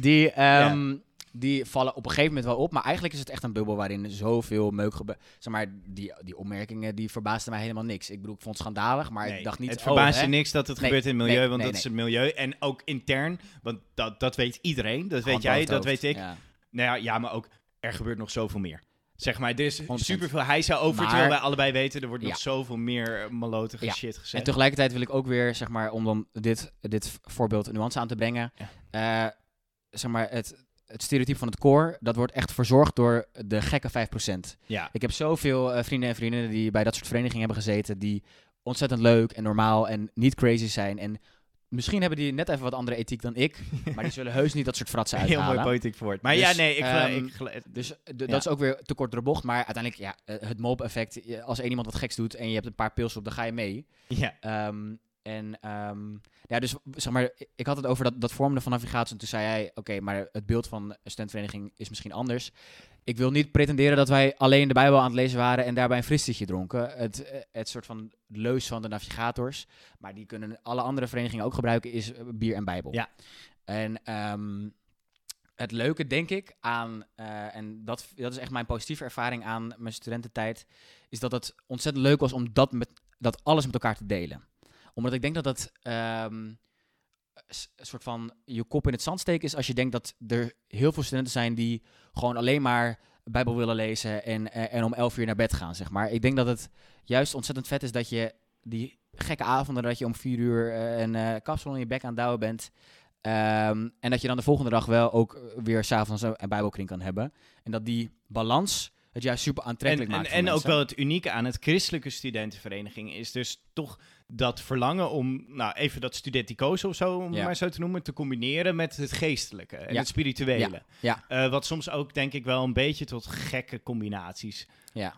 die, ehm, die vallen op een gegeven moment wel op. Maar eigenlijk is het echt een bubbel waarin zoveel meuk gebeurt. Zeg maar, die, die opmerkingen die verbaasden mij helemaal niks. Ik bedoel, ik vond het schandalig, maar Nee, ik dacht niet... het oh, hè, je niks dat het Nee, gebeurt in het milieu, nee, want dat is het milieu. En ook intern, want dat, dat weet iedereen, dat weet hand jij, dat weet ik. Ja. Nou ja, ja, maar ook, er gebeurt nog zoveel meer. Zeg maar, er is 100%. superveel hijsa over, Maar- terwijl wij allebei weten, er wordt Ja. nog zoveel meer eh, malotige Ja. shit En gezegd. tegelijkertijd wil ik ook weer, zeg maar, om dan dit, dit voorbeeld een nuance aan te brengen. eh, zeg maar, het, het stereotype van het koor, dat wordt echt verzorgd door de gekke 5%. ja. Ik heb zoveel eh, vrienden en vriendinnen die bij dat soort verenigingen hebben gezeten, die ontzettend leuk en normaal en niet crazy zijn. En misschien hebben die net even wat andere ethiek dan ik, <laughs> maar die zullen heus niet dat soort fratsen Heel uithalen. mooi politiek woord. Maar Dus, ja, nee, ik, ehm, ik Dus eh, Ja. dat is ook weer te kort door de bocht. Maar uiteindelijk, ja, eh, het mob-effect. je- Als één iemand wat geks doet en je hebt een paar pils op, dan ga je mee. ja. Ehm, en ehm, ja, dus zeg maar, ik had het over dat, dat vormende van navigatie. En toen zei hij, oké, maar het beeld van een studentvereniging is misschien anders. Ik wil niet pretenderen dat wij alleen de Bijbel aan het lezen waren en daarbij een frisditje dronken. Het, eh, het soort van leus van de navigators. Maar die kunnen alle andere verenigingen ook gebruiken, is eh, bier en Bijbel. Ja. En ehm, het leuke, denk ik, aan, eh, en dat, dat is echt mijn positieve ervaring aan mijn studententijd, is dat het ontzettend leuk was om dat, met, dat alles met elkaar te delen. Omdat ik denk dat het ehm, een soort van je kop in het zand steken is als je denkt dat er heel veel studenten zijn die gewoon alleen maar Bijbel willen lezen en, eh, en om elf uur naar bed gaan, zeg maar. Ik denk dat het juist ontzettend vet is dat je die gekke avonden dat je om vier uur eh, een eh, kapsel in je bek aan het douwen bent. Ehm, en dat je dan de volgende dag wel ook weer s'avonds een bijbelkring kan hebben. En dat die balans het juist super En, aantrekkelijk en, maakt voor en ook wel het unieke aan het christelijke studentenvereniging is dus toch dat verlangen om, nou even dat studenticoos of zo, om Ja. maar zo te noemen, te combineren met het geestelijke en Ja. het spirituele. Ja. Eh, wat soms ook denk ik wel een beetje tot gekke combinaties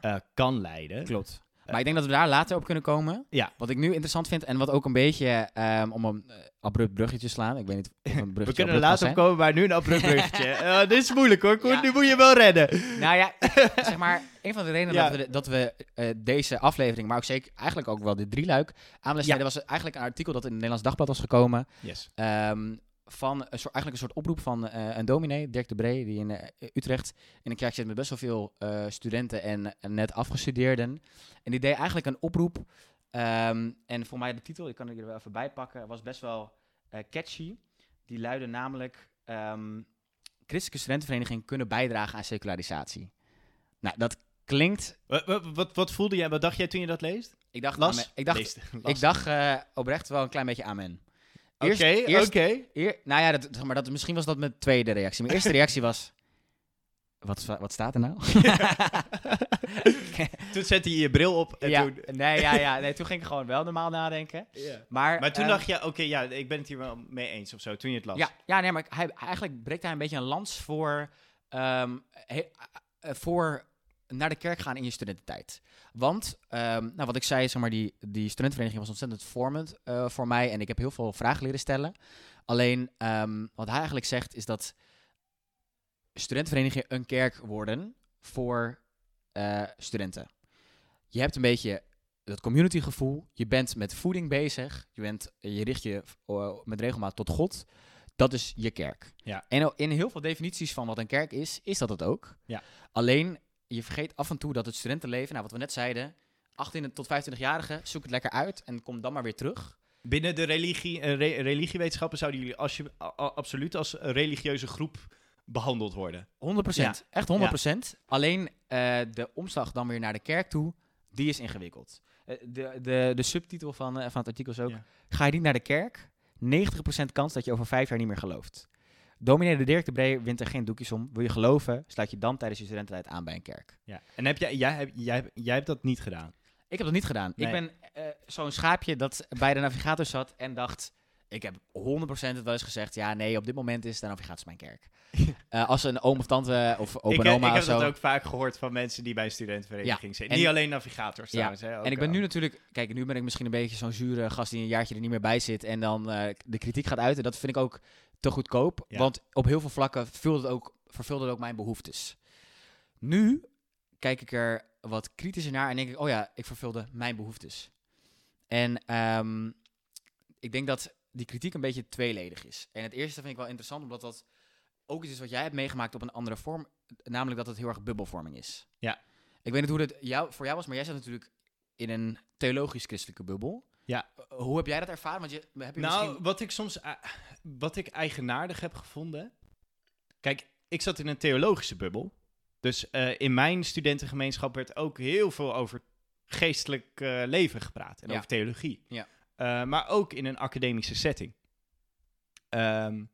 eh, kan leiden. klopt. Maar ik denk dat we daar later op kunnen komen. Ja. Wat ik nu interessant vind en wat ook een beetje ehm, om een eh, abrupt bruggetje te slaan. Ik weet niet of een bruggetje We kunnen er later op komen, maar nu een abrupt <laughs> bruggetje. Eh, dit is moeilijk hoor, Koen. Ja. Nu moet je wel redden. Nou ja, <laughs> zeg maar, een van de redenen Ja. dat we, dat we eh, deze aflevering, maar ook zeker eigenlijk ook wel dit drieluik aan Ja. was eigenlijk een artikel dat in het Nederlands Dagblad was gekomen. Yes. ehm, van een soort, eigenlijk een soort oproep van eh, een dominee, Dirk de Bree, die in eh, Utrecht in een kerk zit met best wel veel eh, studenten en, en net afgestudeerden. En die deed eigenlijk een oproep. ehm, en voor mij de titel, ik kan er wel even bij pakken, was best wel catchy. Die luidde namelijk: ehm, Christelijke studentenverenigingen kunnen bijdragen aan secularisatie. Nou, dat klinkt. Wat, wat, wat, wat voelde jij, wat dacht jij toen je dat leest? Ik dacht, Las? amen. ik dacht, ik dacht oprecht wel een klein beetje amen. Oké, oké. Nou ja, dat, zeg maar, dat, misschien was dat mijn tweede reactie. Mijn eerste reactie was... Wat, wat staat er nou? <laughs> Toen zette je je bril op en ja, toen... nee, ja, ja, nee, <laughs> toen ging ik gewoon wel normaal nadenken. Maar, Maar toen ehm, dacht je, oké, ja, ik ben het hier wel mee eens of zo, toen je het las. Ja, ja nee, maar hij, eigenlijk breekt hij een beetje een lans voor, ehm, he- eh, voor naar de kerk gaan in je studententijd. Want, ehm, nou, wat ik zei, zeg maar, die, die studentenvereniging was ontzettend vormend eh, voor mij. En ik heb heel veel vragen leren stellen. Alleen, ehm, wat hij eigenlijk zegt, is dat studentenverenigingen een kerk worden voor eh, studenten. Je hebt een beetje dat communitygevoel. Je bent met voeding bezig. Je, bent, je richt je eh, met regelmaat tot God. Dat is je kerk. Ja. En in heel veel definities van wat een kerk is, is dat het ook. Ja. Alleen, je vergeet af en toe dat het studentenleven, nou wat we net zeiden, 18 tot 25-jarigen, zoek het lekker uit en kom dan maar weer terug. Binnen de religie, eh, re- religiewetenschappen zouden jullie als je, a- absoluut als religieuze groep behandeld worden. 100%. Ja. Echt 100%. Alleen eh, de omslag dan weer naar de kerk toe, die is ingewikkeld. Eh, de, de, de subtitel van, van het artikel is ook: Ja. Ga je niet naar de kerk? 90% kans dat je over vijf jaar niet meer gelooft. Dominee de Dirk de Bree wint er geen doekjes om. Wil je geloven, sluit je dan tijdens je studententijd aan bij een kerk. Ja. En heb jij, jij, heb- jij, jij hebt dat niet gedaan? Ik heb dat niet gedaan. Nee. Ik ben eh, zo'n schaapje dat bij de navigator zat en dacht... Ik heb 100% het wel eens gezegd... Ja, nee, op dit moment is de navigator mijn kerk. <laughs> Eh, als een oom of tante of opa en eh, oma ik of heb zo... dat ook vaak gehoord van mensen die bij een studentenvereniging zitten. En- Niet alleen navigators Ja, trouwens. Hè, ook En ik ben nu natuurlijk... Kijk, nu ben ik misschien een beetje zo'n zure gast die een jaartje er niet meer bij zit... en dan eh, de kritiek gaat uiten. Dat vind ik ook te goedkoop. Ja. Want op heel veel vlakken vulde het ook, vervulde het ook mijn behoeftes. Nu kijk ik er wat kritischer naar en denk ik, oh ja, ik vervulde mijn behoeftes. En ehm, ik denk dat die kritiek een beetje tweeledig is. En het eerste vind ik wel interessant, omdat dat ook iets is wat jij hebt meegemaakt op een andere vorm, namelijk dat het heel erg bubbelvorming is. Ja. Ik weet niet hoe het jou, voor jou was, maar jij zat natuurlijk in een theologisch-christelijke bubbel. Ja. Uh, Hoe heb jij dat ervaren? Want je, heb je Nou, misschien... wat ik soms eh, wat ik eigenaardig heb gevonden. Kijk, ik zat in een theologische bubbel. Dus eh, in mijn studentengemeenschap werd ook heel veel over geestelijk eh, leven gepraat en Ja. over theologie. Ja. Eh, maar ook in een academische setting. Ehm,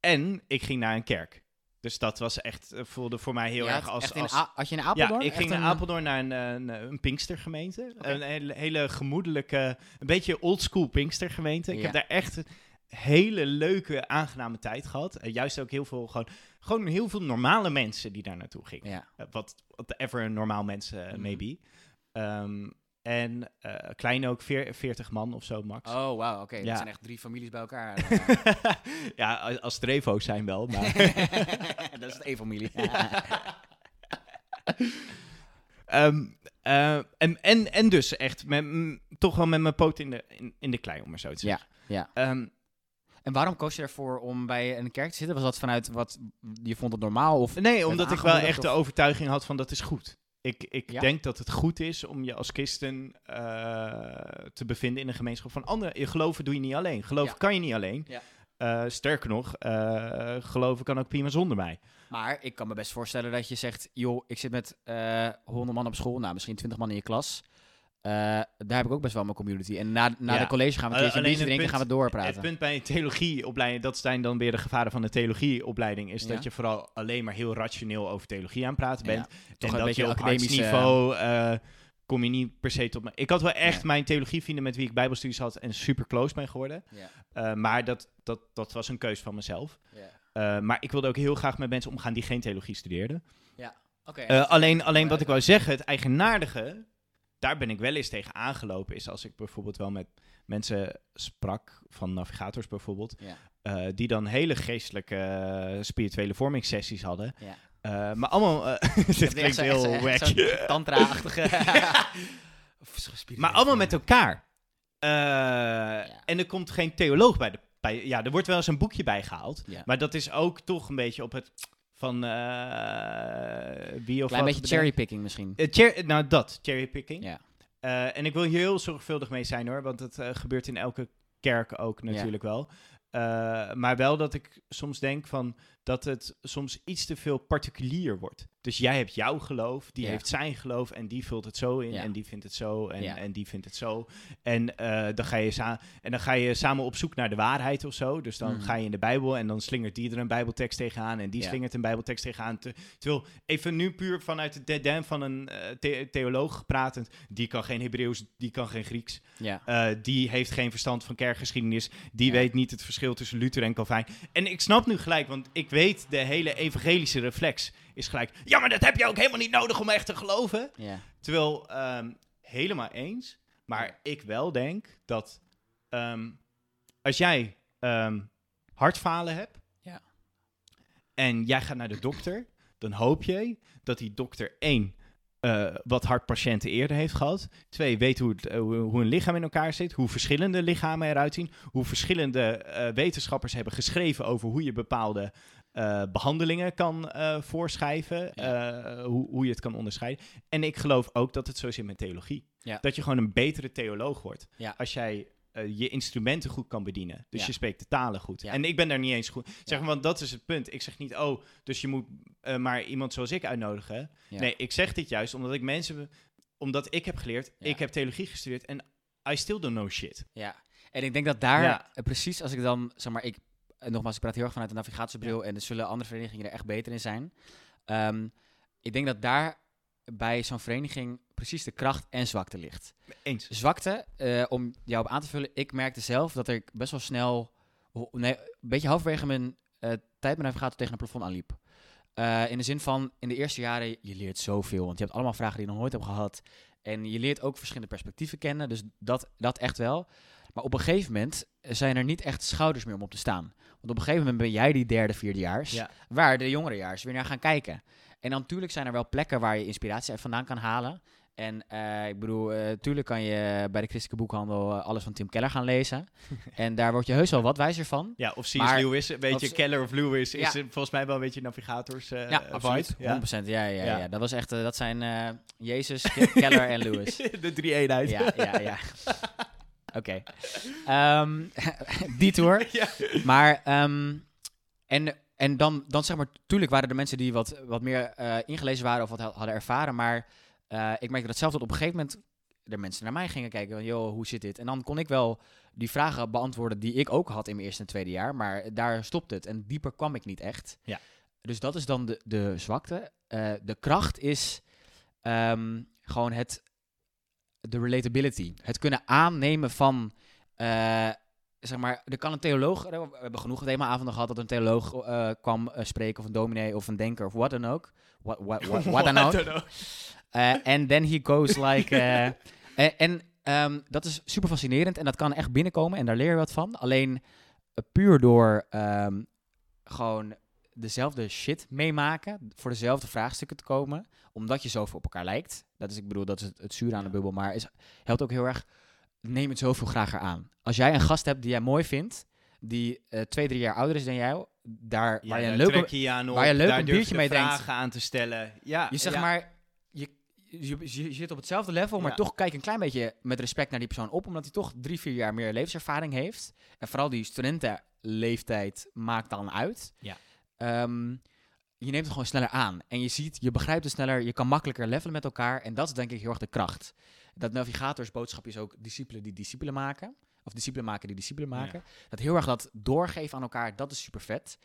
en ik ging naar een kerk. Dus dat was echt, eh, voelde voor mij heel Ja, erg als... als A- had je in ja, Apeldoorn? ik echt ging naar een- Apeldoorn naar een, een, een Pinkstergemeente. Een hele, hele gemoedelijke, een beetje oldschool Pinkstergemeente. Ik Ja. heb daar echt een hele leuke, aangename tijd gehad. Juist ook heel veel, gewoon, gewoon heel veel normale mensen die daar naartoe gingen. Ja. Eh, Wat whatever een normaal mens eh, Mhm. maybe. Ehm, en eh, klein ook, veer- 40 man of zo max. Oh, wauw, oké. Ja. Dat zijn echt drie families bij elkaar. <laughs> ja, als- Trevo's zijn wel, maar... <laughs> dat is het één familie. Ehm, eh, en, en, en dus echt met, toch wel met mijn poot in de, in, in de klei, om maar zo te Ja, zeggen. ja. Ehm, En waarom koos je ervoor om bij een kerk te zitten? Was dat vanuit wat je vond het normaal? Of nee, omdat ik wel echt de overtuiging had van dat is goed. Ik, ik Ja? denk dat het goed is om je als christen eh, te bevinden in een gemeenschap van anderen. Je geloven doe je niet alleen. Geloven Ja. kan je niet alleen. Ja. Eh, sterker nog, eh, geloven kan ook prima zonder mij. Maar ik kan me best voorstellen dat je zegt, joh, ik zit met 100 man op school, nou misschien 20 man in je klas. Eh, daar heb ik ook best wel mijn community. En na, na Ja. de college gaan we een keertje drinken, gaan we doorpraten. Het punt bij een theologieopleiding, dat zijn dan weer de gevaren van de theologieopleiding, is Ja. dat je vooral alleen maar heel rationeel over theologie aan het praten bent. Ja, en een dat beetje je op academisch, niveau eh, kom je niet per se tot me. Ik had wel echt mijn theologievrienden met wie ik bijbelstudies had en super close ben geworden. Ja, Eh, maar dat, dat, dat was een keus van mezelf. ja. Maar ik wilde ook heel graag met mensen omgaan die geen theologie studeerden. Eh, alleen, alleen wat ik wou zeggen, het eigenaardige, daar ben ik wel eens tegen aangelopen, is als ik bijvoorbeeld wel met mensen sprak, van navigators bijvoorbeeld, Ja. eh, die dan hele geestelijke eh, spirituele vormingssessies hadden. Ja. Eh, maar allemaal, <laughs> dit klinkt heel echt wack. echt Tantra-achtige. <laughs> Maar allemaal met elkaar. En er komt geen theoloog bij de. Bij, ja, er wordt wel eens een boekje bij gehaald. Maar dat is ook toch een beetje op het. Van eh wie of Klein beetje cherrypicking misschien. Eh, cher- nou, dat, cherrypicking. Ja. Eh, en ik wil hier heel zorgvuldig mee zijn hoor, want het eh, gebeurt in elke kerk ook natuurlijk wel. Maar wel dat ik soms denk van dat het soms iets te veel particulier wordt. Dus jij hebt jouw geloof, die Ja. heeft zijn geloof en die vult het zo in Ja. en die vindt het zo en, Ja. en die vindt het zo. En, eh, dan ga je en dan ga je samen op zoek naar de waarheid of zo. Dus dan Mhm. ga je in de Bijbel en dan slingert die er een Bijbeltekst tegenaan en die slingert een Bijbeltekst tegenaan. Te- terwijl, even nu puur vanuit het dead end van een eh, the- theoloog pratend, die kan geen Hebreeuws, die kan geen Grieks. Ja. Eh, die heeft geen verstand van kerkgeschiedenis. Die weet niet het verschil tussen Luther en Calvijn. En ik snap nu gelijk, want ik weet de hele evangelische reflex is gelijk. Ja, maar dat heb je ook helemaal niet nodig om echt te geloven. Ja. Terwijl, ehm, helemaal eens. Maar ik wel denk dat ehm, als jij ehm, hartfalen hebt. Ja. En jij gaat naar de dokter. Dan hoop je dat die dokter één. eh, wat hartpatiënten eerder heeft gehad. Twee, weet hoe, het, eh, hoe, hoe een lichaam in elkaar zit. Hoe verschillende lichamen eruit zien. Hoe verschillende eh, wetenschappers hebben geschreven over hoe je bepaalde eh, behandelingen kan eh, voorschrijven. eh, hoe, hoe je het kan onderscheiden. En ik geloof ook dat het zo zit met theologie. Ja. Dat je gewoon een betere theoloog wordt. Ja. Als jij je instrumenten goed kan bedienen. Dus je spreekt de talen goed. En ik ben daar niet eens goed. Zeg maar, want dat is het punt. Ik zeg niet, oh, dus je moet maar iemand zoals ik uitnodigen. Nee, ik zeg dit juist omdat ik mensen, omdat ik heb geleerd, ik heb theologie gestudeerd en I still don't know shit. Ja, en ik denk dat daar, Ja. precies als ik dan, zeg maar, ik, eh, nogmaals, ik praat heel erg vanuit de navigatiebril en er zullen andere verenigingen er echt beter in zijn. Ehm, ik denk dat daar bij zo'n vereniging precies de kracht en zwakte ligt. Eens. Zwakte, eh, om jou op aan te vullen, ik merkte zelf dat ik best wel snel, nee, een beetje halverwege mijn eh, tijd navigatie tegen een plafond aanliep. In de zin van, in de eerste jaren, je leert zoveel, want je hebt allemaal vragen die je nog nooit hebt gehad. En je leert ook verschillende perspectieven kennen, dus dat, dat echt wel. Maar op een gegeven moment zijn er niet echt schouders meer om op te staan. Want op een gegeven moment ben jij die derde, vierdejaars, Ja. waar de jongerejaars weer naar gaan kijken. En dan natuurlijk zijn er wel plekken waar je inspiratie uit vandaan kan halen. En eh, ik bedoel, tuurlijk kan je bij de christelijke boekhandel eh, alles van Tim Keller gaan lezen. <laughs> en daar word je heus wel wat wijzer van. Ja, of C.S. Maar- Lewis, een beetje Keller of Lewis, is Ja. volgens mij wel een beetje navigators ja, absoluut. Ja. 100%. Ja, ja, ja. Ja. Dat was echt, dat zijn Jezus, Ke- <laughs> Keller en Lewis. de drie eenheid. Ja, ja, ja. <laughs> Oké. Ehm, <laughs> die tour. <laughs> Ja. Maar, ehm, en, en dan, dan zeg maar, tuurlijk waren er mensen die wat, wat meer eh, ingelezen waren of wat ha- hadden ervaren. Maar eh, ik merkte dat zelf dat op een gegeven moment er mensen naar mij gingen kijken. Van, joh, hoe zit dit? En dan kon ik wel die vragen beantwoorden die ik ook had in mijn eerste en tweede jaar. Maar daar stopt het. En dieper kwam ik niet echt. Ja. Dus dat is dan de, de zwakte. Eh, de kracht is ehm, gewoon het, de relatability. Het kunnen aannemen van, eh, zeg maar, er kan een theoloog, we hebben genoeg themaavonden gehad dat een theoloog eh, kwam eh, spreken, of een dominee, of een denker, of wat dan ook. Wat, wat, wat, wat dan ook. En then he goes like... <laughs> en ehm, dat is super fascinerend en dat kan echt binnenkomen en daar leer je wat van. Alleen puur door ehm, gewoon dezelfde shit meemaken, voor dezelfde vraagstukken te komen, omdat je zoveel op elkaar lijkt. Dat is, ik bedoel, dat is het, het zuur aan de bubbel, maar is, helpt ook heel erg, neem het zoveel graag aan. Als jij een gast hebt die jij mooi vindt, die eh, twee, drie jaar ouder is dan jou, daar Ja, waar je een leuke, trek je je aan op, waar je leuk een biertje je mee drinkt. vragen aan te stellen. Ja, je zeg ja. maar, je, je, je zit op hetzelfde level, maar Ja. toch kijk een klein beetje met respect naar die persoon op, omdat hij toch drie, vier jaar meer levenservaring heeft. En vooral die studentenleeftijd maakt dan uit. Ja. Ehm, je neemt het gewoon sneller aan. En je ziet, je begrijpt het sneller, je kan makkelijker levelen met elkaar. En dat is denk ik heel erg de kracht. Dat navigatorsboodschap is ook discipelen die discipelen maken. Of discipelen maken die discipelen maken. Dat heel erg dat doorgeven aan elkaar, dat is super vet.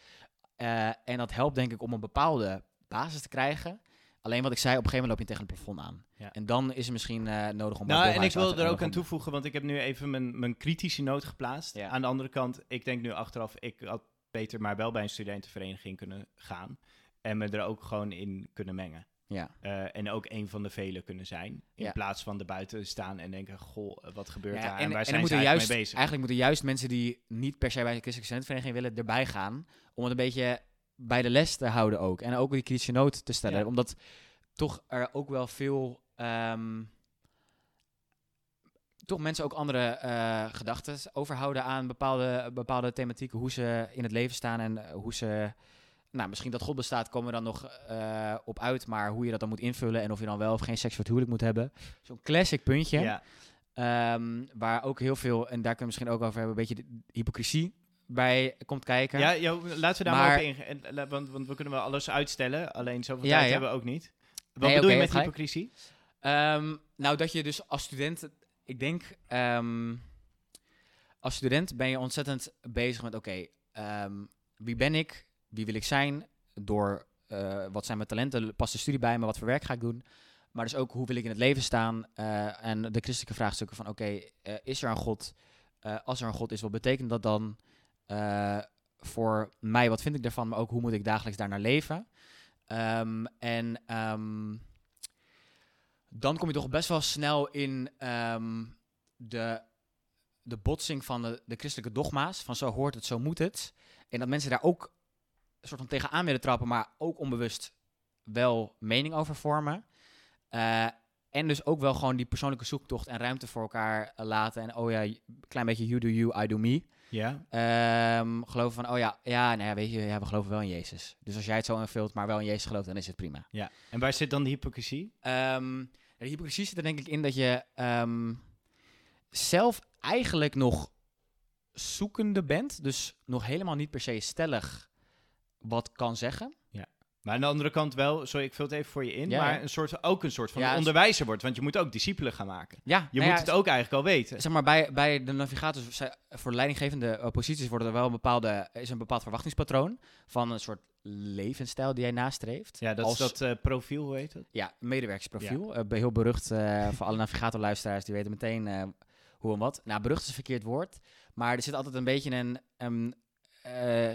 Eh, en dat helpt denk ik om een bepaalde basis te krijgen. Alleen wat ik zei, op een gegeven moment loop je tegen het plafond aan. Ja. En dan is het misschien eh, nodig om... Nou, en ik wil er ook aan toevoegen, want ik heb nu even mijn, mijn kritische noot geplaatst. Ja. Aan de andere kant, ik denk nu achteraf, ik had beter maar wel bij een studentenvereniging kunnen gaan. En me er ook gewoon in kunnen mengen. Ja, Eh, en ook een van de velen kunnen zijn. In Ja. plaats van erbuiten staan en denken, goh, eh, wat gebeurt Ja, daar? En, en, waar en zijn ze eigenlijk juist, mee bezig? eigenlijk moeten juist mensen die niet per se bij de christelijke studentenvereniging willen, erbij gaan. Om het een beetje bij de les te houden ook. En ook die kritische noot te stellen. Omdat toch er ook wel veel... ehm, toch mensen ook andere eh gedachten overhouden aan bepaalde, bepaalde thematieken. Hoe ze in het leven staan en eh, hoe ze... Nou, misschien dat God bestaat, komen we dan nog eh, op uit. Maar hoe je dat dan moet invullen en of je dan wel of geen seks voor het huwelijk moet hebben. Zo'n classic puntje. Ja, Ehm, waar ook heel veel, en daar kunnen we misschien ook over hebben, een beetje de hypocrisie bij komt kijken. ja jo, laten we daar Maar- maar op la- Want, want we kunnen wel alles uitstellen, alleen zoveel Ja, tijd ja. hebben we ook niet. Wat Nee, bedoel je met hypocrisie? Ehm, nou, dat je dus als student, ik denk, ehm, als student ben je ontzettend bezig met, oké, ehm, wie ben ik? Wie wil ik zijn? Door, eh, wat zijn mijn talenten? Past de studie bij me? Wat voor werk ga ik doen? Maar dus ook, hoe wil ik in het leven staan? Eh, en de christelijke vraagstukken van, oké, eh, is er een God? Als er een God is, wat betekent dat dan voor mij? Wat vind ik daarvan? Maar ook, hoe moet ik dagelijks daarnaar leven? Ehm, en... dan kom je toch best wel snel in ehm, de, de botsing van de, de christelijke dogma's. Van zo hoort het, zo moet het. En dat mensen daar ook een soort van tegenaan willen trappen, maar ook onbewust wel mening over vormen. Eh, en dus ook wel gewoon die persoonlijke zoektocht en ruimte voor elkaar eh, laten. En oh ja, klein beetje you do you, I do me. Ja. Ehm, geloven van, oh ja, ja, nou ja, weet je, ja, we geloven wel in Jezus. Dus als jij het zo invult, maar wel in Jezus gelooft, dan is het prima. ja. En waar zit dan de hypocrisie? Ehm, de hypocrisie zit er denk ik in dat je ehm, zelf eigenlijk nog zoekende bent. Dus nog helemaal niet per se stellig wat kan zeggen. Maar aan de andere kant wel, sorry, ik vul het even voor je in, Ja, maar een soort, ook een soort van Ja, onderwijzer wordt. Want je moet ook discipelen gaan maken. Ja, Je nou moet het ook eigenlijk al weten. Zeg maar, bij, bij de navigators, voor de leidinggevende posities worden er wel een bepaalde, is een bepaald verwachtingspatroon van een soort levensstijl die jij nastreeft. Ja, dat Als- is dat eh, profiel, hoe heet het? Ja, medewerkersprofiel. Eh, heel berucht eh, voor alle navigatorluisteraars, die weten meteen hoe en wat. Nou, berucht is een verkeerd woord, maar er zit altijd een beetje een, een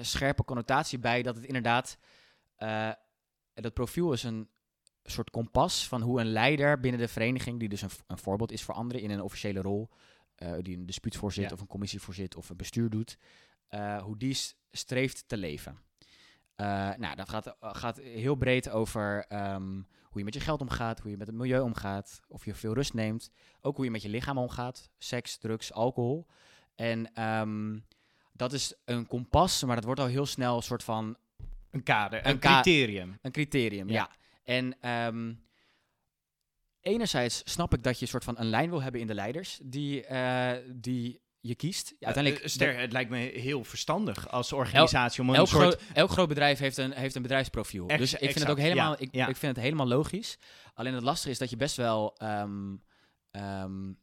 scherpe connotatie bij dat het inderdaad, dat profiel is een soort kompas van hoe een leider binnen de vereniging, die dus een, een voorbeeld is voor anderen in een officiële rol, eh, die een dispuutvoorzitter Ja. of een commissievoorzitter of een bestuur doet, eh, hoe die streeft te leven. Eh, nou, dat gaat, gaat heel breed over ehm, hoe je met je geld omgaat, hoe je met het milieu omgaat, of je veel rust neemt. Ook hoe je met je lichaam omgaat, seks, drugs, alcohol. En ehm, dat is een kompas, maar dat wordt al heel snel een soort van Een kader, een, Een ka- criterium. een criterium, ja. Ja. En ehm, enerzijds snap ik dat je een soort van een lijn wil hebben in de leiders die, eh, die je kiest. Ja, uiteindelijk, Eh, ster, het lijkt me heel verstandig als organisatie om een elk, soort... groot, elk groot bedrijf heeft een, heeft een bedrijfsprofiel. Ex- dus ik vind het ook helemaal, ja, ik, ja. ik vind het helemaal logisch. Alleen het lastige is dat je best wel ehm, ehm, eh,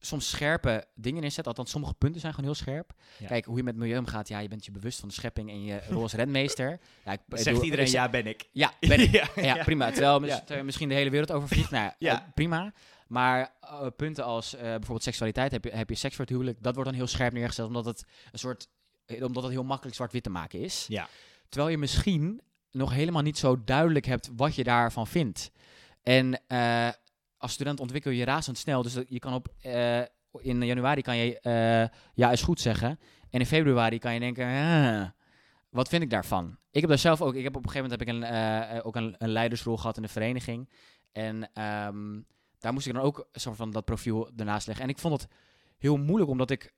soms scherpe dingen inzet. Althans, sommige punten zijn gewoon heel scherp. Ja. Kijk, hoe je met milieu omgaat. Ja, je bent je bewust van de schepping en je <laughs> rol als renmeester. Ja, ik, Zegt iedereen, ik- ja, ben ik. Ja, ben ik. <laughs> ja, Ja, prima. Terwijl misschien de hele wereld overvliegt. Nou ja, ook prima. Maar eh, punten als eh, bijvoorbeeld seksualiteit, heb je, heb je seks voor het huwelijk, dat wordt dan heel scherp neergezet, omdat het een soort, eh, omdat het heel makkelijk zwart-wit te maken is. Ja. Terwijl je misschien nog helemaal niet zo duidelijk hebt wat je daarvan vindt. En eh, als student ontwikkel je razendsnel, dus je kan op, eh, in januari kan je eh, ja is goed zeggen, en in februari kan je denken, "Ah, wat vind ik daarvan? Ik heb daar zelf ook, ik heb op een gegeven moment heb ik een, eh, ook een, een leidersrol gehad in de vereniging. En ehm, daar moest ik dan ook soort van dat profiel ernaast leggen. En ik vond het heel moeilijk, omdat ik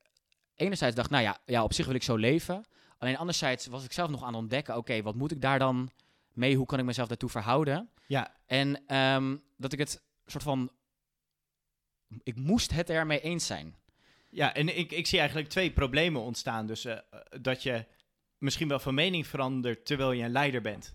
enerzijds dacht, nou ja, ja, op zich wil ik zo leven. Alleen anderzijds was ik zelf nog aan het ontdekken, oké, wat moet ik daar dan mee? Hoe kan ik mezelf daartoe verhouden? Ja. En ehm, dat ik het soort van, ik moest het ermee eens zijn. Ja, en ik, ik zie eigenlijk twee problemen ontstaan. Dus eh, dat je misschien wel van mening verandert terwijl je een leider bent.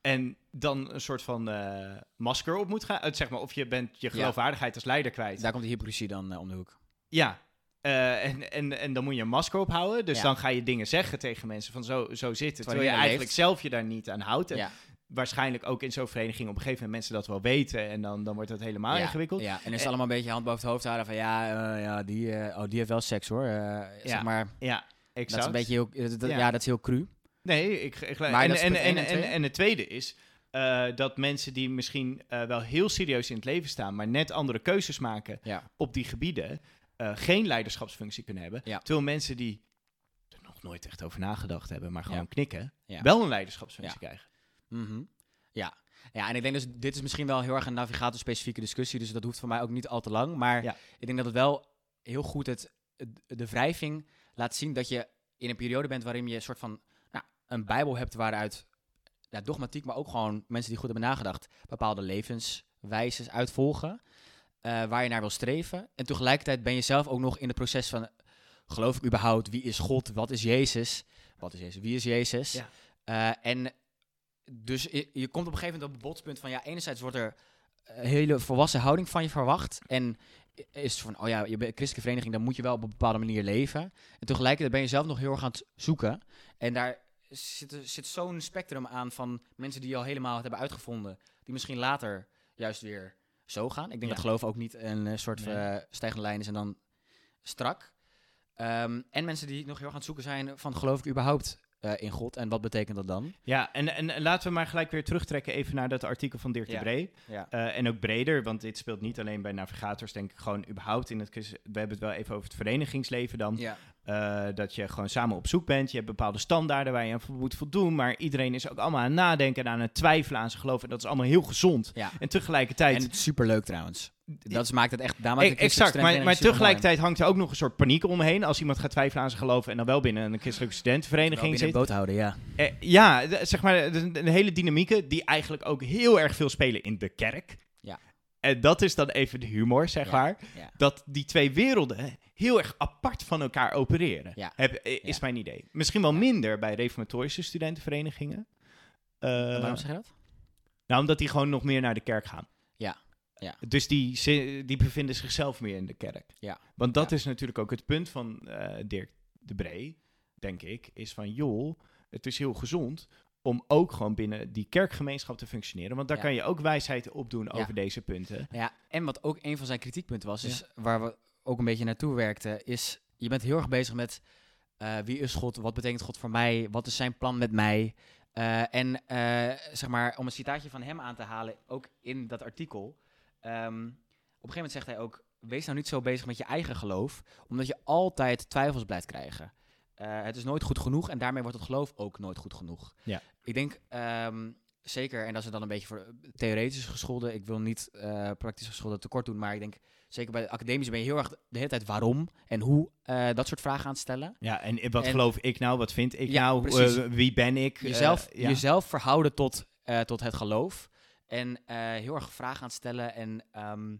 En dan een soort van eh, masker op moet gaan. Eh, zeg maar, of je bent je geloofwaardigheid als leider kwijt. Daar komt de hypocrisie dan eh, om de hoek. Ja. Eh, en, en, en dan moet je een masker ophouden. Dus Ja. dan ga je dingen zeggen tegen mensen van zo, zo zitten. Terwijl, je je eigenlijk leeft. zelf je daar niet aan houdt. En Ja. Waarschijnlijk ook in zo'n vereniging op een gegeven moment mensen dat wel weten. En dan, dan wordt het helemaal ja, ingewikkeld. Ja, en is het allemaal een beetje hand boven het hoofd houden van ja, eh, ja die, eh, oh, die heeft wel seks hoor. Eh, Zeg maar, Ja, exact. dat is een beetje heel, dat- Ja. ja. dat is heel cru. Nee, ik, ik Maar en, dat en, en, en en, het tweede is dat mensen die misschien wel heel serieus in het leven staan, maar net andere keuzes maken Ja. op die gebieden, geen leiderschapsfunctie kunnen hebben. Ja. Terwijl mensen die er nog nooit echt over nagedacht hebben, maar gewoon Ja. knikken, Ja. wel een leiderschapsfunctie Ja. Mhm. Ja. ja, en ik denk dus, dit is misschien wel heel erg een navigator-specifieke discussie, dus dat hoeft voor mij ook niet al te lang. Maar Ja. ik denk dat het wel heel goed het, de wrijving laat zien dat je in een periode bent waarin je een soort van nou, een bijbel hebt waaruit ja, dogmatiek, maar ook gewoon mensen die goed hebben nagedacht, bepaalde levenswijzes uitvolgen, eh, waar je naar wil streven. En tegelijkertijd ben je zelf ook nog in het proces van, geloof ik überhaupt, wie is God, wat is Jezus, wat is Jezus, wie is Jezus? Ja. Eh, en dus je, je komt op een gegeven moment op het botspunt van, ja, enerzijds wordt er een hele volwassen houding van je verwacht. En is het van, oh ja, je bent een christelijke vereniging, dan moet je wel op een bepaalde manier leven. En tegelijkertijd ben je zelf nog heel erg aan het zoeken. En daar zit, zit zo'n spectrum aan van mensen die al helemaal het hebben uitgevonden, die misschien later juist weer zo gaan. Ik denk Ja. dat geloof ook niet een eh, soort Nee. eh, stijgende lijn is en dan strak. Ehm, en mensen die nog heel erg aan het zoeken zijn van, geloof ik überhaupt eh, in God en wat betekent dat dan? Ja, en, en, en laten we maar gelijk weer terugtrekken even naar dat artikel van Dirk de Ja. Bree. Ja. Eh, en ook breder, want dit speelt niet alleen bij navigators, denk ik gewoon überhaupt in het... We hebben het wel even over het verenigingsleven dan. Ja. Eh, dat je gewoon samen op zoek bent. Je hebt bepaalde standaarden waar je aan moet voldoen. Maar iedereen is ook allemaal aan het nadenken en aan het twijfelen aan zijn geloof. En dat is allemaal heel gezond. ja. En tegelijkertijd... En het is superleuk trouwens. Dat maakt het echt... Daar maakt E- de exact, maar, maar tegelijkertijd hangt er ook nog een soort paniek omheen. Als iemand gaat twijfelen aan zijn geloof en dan wel binnen een christelijke studentenvereniging zit. boot houden, ja. Eh, ja, zeg maar, de hele dynamieken die eigenlijk ook heel erg veel spelen in de kerk. Ja. En dat is dan even de humor, zeg Ja, maar. ja. Dat die twee werelden heel erg apart van elkaar opereren. Ja. Heb, eh, is mijn idee. Misschien wel minder bij reformatorische studentenverenigingen. Eh, Waarom zeg je dat? nou, omdat die gewoon nog meer naar de kerk gaan. Ja, ja. Dus die, die bevinden zichzelf meer in de kerk. Ja. Want dat is natuurlijk ook het punt van eh, Dirk de Bree, denk ik, is van joh, het is heel gezond om ook gewoon binnen die kerkgemeenschap te functioneren. Want daar Ja. kan je ook wijsheid opdoen Ja. over deze punten. Ja, en wat ook een van zijn kritiekpunten was, Ja. is waar we ook een beetje naartoe werkten, is je bent heel erg bezig met eh, wie is God, wat betekent God voor mij, wat is zijn plan met mij. Eh, en eh, zeg maar, om een citaatje van hem aan te halen, ook in dat artikel. ehm, op een gegeven moment zegt hij ook, wees nou niet zo bezig met je eigen geloof, omdat je altijd twijfels blijft krijgen. Eh, het is nooit goed genoeg en daarmee wordt het geloof ook nooit goed genoeg. Ja. Ik denk ehm, zeker, en dat is dan een beetje voor theoretisch gescholden, ik wil niet eh, praktisch gescholden tekort doen, maar ik denk zeker bij de academische ben je heel erg de hele tijd waarom en hoe eh, dat soort vragen aan het stellen. Ja, en wat En- geloof ik nou? Wat vind ik Ja, nou? Eh, wie ben ik? Jezelf, Eh, ja. jezelf verhouden tot, eh, tot het geloof en eh, heel erg vragen aan het stellen en... ehm,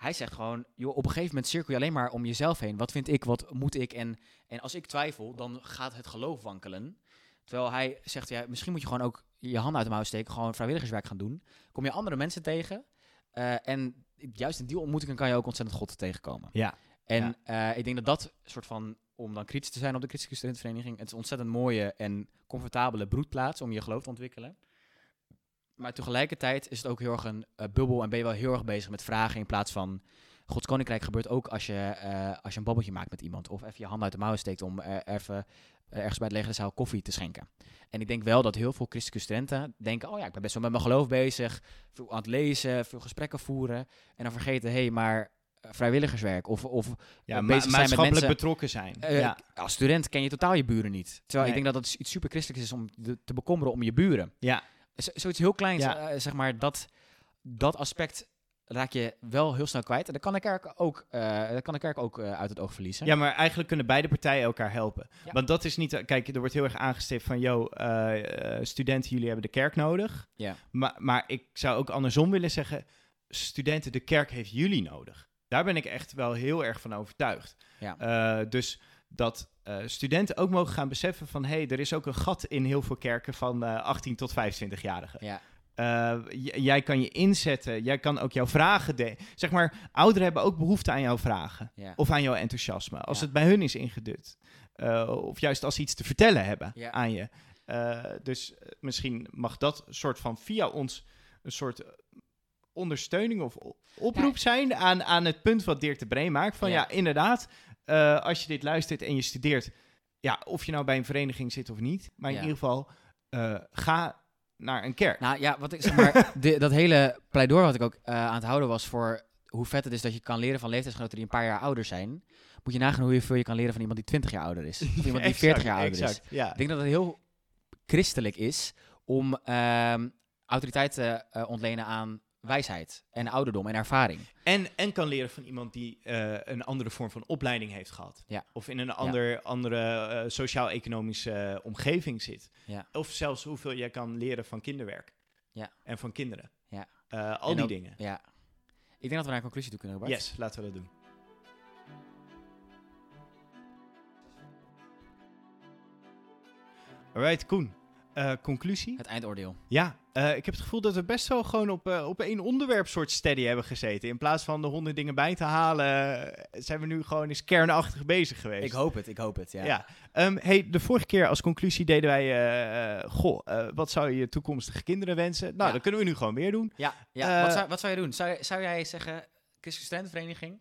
hij zegt gewoon, joh, op een gegeven moment cirkel je alleen maar om jezelf heen. Wat vind ik, wat moet ik? En, en als ik twijfel, dan gaat het geloof wankelen. Terwijl hij zegt, ja, misschien moet je gewoon ook je handen uit de mouw steken, gewoon vrijwilligerswerk gaan doen. Kom je andere mensen tegen. eh, en juist in die ontmoetingen kan je ook ontzettend God tegenkomen. Ja. En eh, ik denk dat dat soort van, om dan kritisch te zijn op de Christelijke Studentenvereniging, het is een ontzettend mooie en comfortabele broedplaats om je geloof te ontwikkelen. Maar tegelijkertijd is het ook heel erg een eh, bubbel en ben je wel heel erg bezig met vragen in plaats van Gods Koninkrijk gebeurt ook als je, eh, als je een babbeltje maakt met iemand. Of even je hand uit de mouwen steekt om even eh, ergens bij het legere zaal koffie te schenken. En ik denk wel dat heel veel christelijke studenten denken, oh ja, ik ben best wel met mijn geloof bezig. Veel aan het lezen, veel gesprekken voeren. En dan vergeten, hé, hey, maar vrijwilligerswerk of, of ja, ma- bezig zijn met mensen. betrokken zijn. Ja. Als student ken je totaal je buren niet. Terwijl Nee. ik denk dat het iets super christelijks is om de- te bekommeren om je buren. Ja. Zoiets heel kleins, Ja. eh, zeg maar, dat, dat aspect raak je wel heel snel kwijt. En dan kan de kerk ook, eh, dat kan de kerk ook eh, uit het oog verliezen. Ja, maar eigenlijk kunnen beide partijen elkaar helpen. Ja. Want dat is niet... Kijk, er wordt heel erg aangestipt van... Yo, eh, eh, studenten, jullie hebben de kerk nodig. Ja. Maar, maar ik zou ook andersom willen zeggen... Studenten, de kerk heeft jullie nodig. Daar ben ik echt wel heel erg van overtuigd. Ja. Eh, dus dat eh, studenten ook mogen gaan beseffen van... hé, hey, er is ook een gat in heel veel kerken van eh 18 tot 25-jarigen. Ja. Eh, jij kan je inzetten, jij kan ook jouw vragen... De zeg maar, ouderen hebben ook behoefte aan jouw vragen. Ja. Of aan jouw enthousiasme. Als Ja. het bij hun is ingedut. Of juist als ze iets te vertellen hebben aan je. Dus misschien mag dat soort van via ons een soort ondersteuning of oproep zijn aan, aan het punt wat Dirk de Bree maakt. Van ja inderdaad, uh, als je dit luistert en je studeert, ja, of je nou bij een vereniging zit of niet, maar in ja. ieder geval uh, ga naar een kerk. Nou ja, wat ik zeg maar, <laughs> de, dat hele pleidooi wat ik ook uh, aan het houden was voor hoe vet het is dat je kan leren van leeftijdsgenoten die een paar jaar ouder zijn. Moet je nagaan hoe veel je kan leren van iemand die 20 jaar ouder is. Of <laughs> iemand die exact, 40 jaar ouder exact, is. Ja. Ik denk dat het heel christelijk is om uh, autoriteit te ontlenen aan wijsheid en ouderdom en ervaring. En, en kan leren van iemand die uh, een andere vorm van opleiding heeft gehad. Ja. Of in een ander, ja. andere uh, sociaal-economische uh, omgeving zit. Ja. Of zelfs hoeveel jij kan leren van kinderwerk. Ja. En van kinderen. Ja. Al en die ook, dingen. Ja. Ik denk dat we naar een conclusie toe kunnen, Bart. Yes, laten we dat doen. Alright, Koen. Uh, conclusie? Het eindoordeel. Ja, uh, ik heb het gevoel dat we best wel gewoon op, uh, op één onderwerp soort steady hebben gezeten. In plaats van de honderd dingen bij te halen, zijn we nu gewoon eens kernachtig bezig geweest. Ik hoop het, ik hoop het, ja. ja. Um, hey, de vorige keer als conclusie deden wij, goh, wat zou je toekomstige kinderen wensen? Nou, ja. dat kunnen we nu gewoon weer doen. Ja, ja. Wat, zou, wat zou je doen? Zou, zou jij zeggen, Christelijke Studentenvereniging?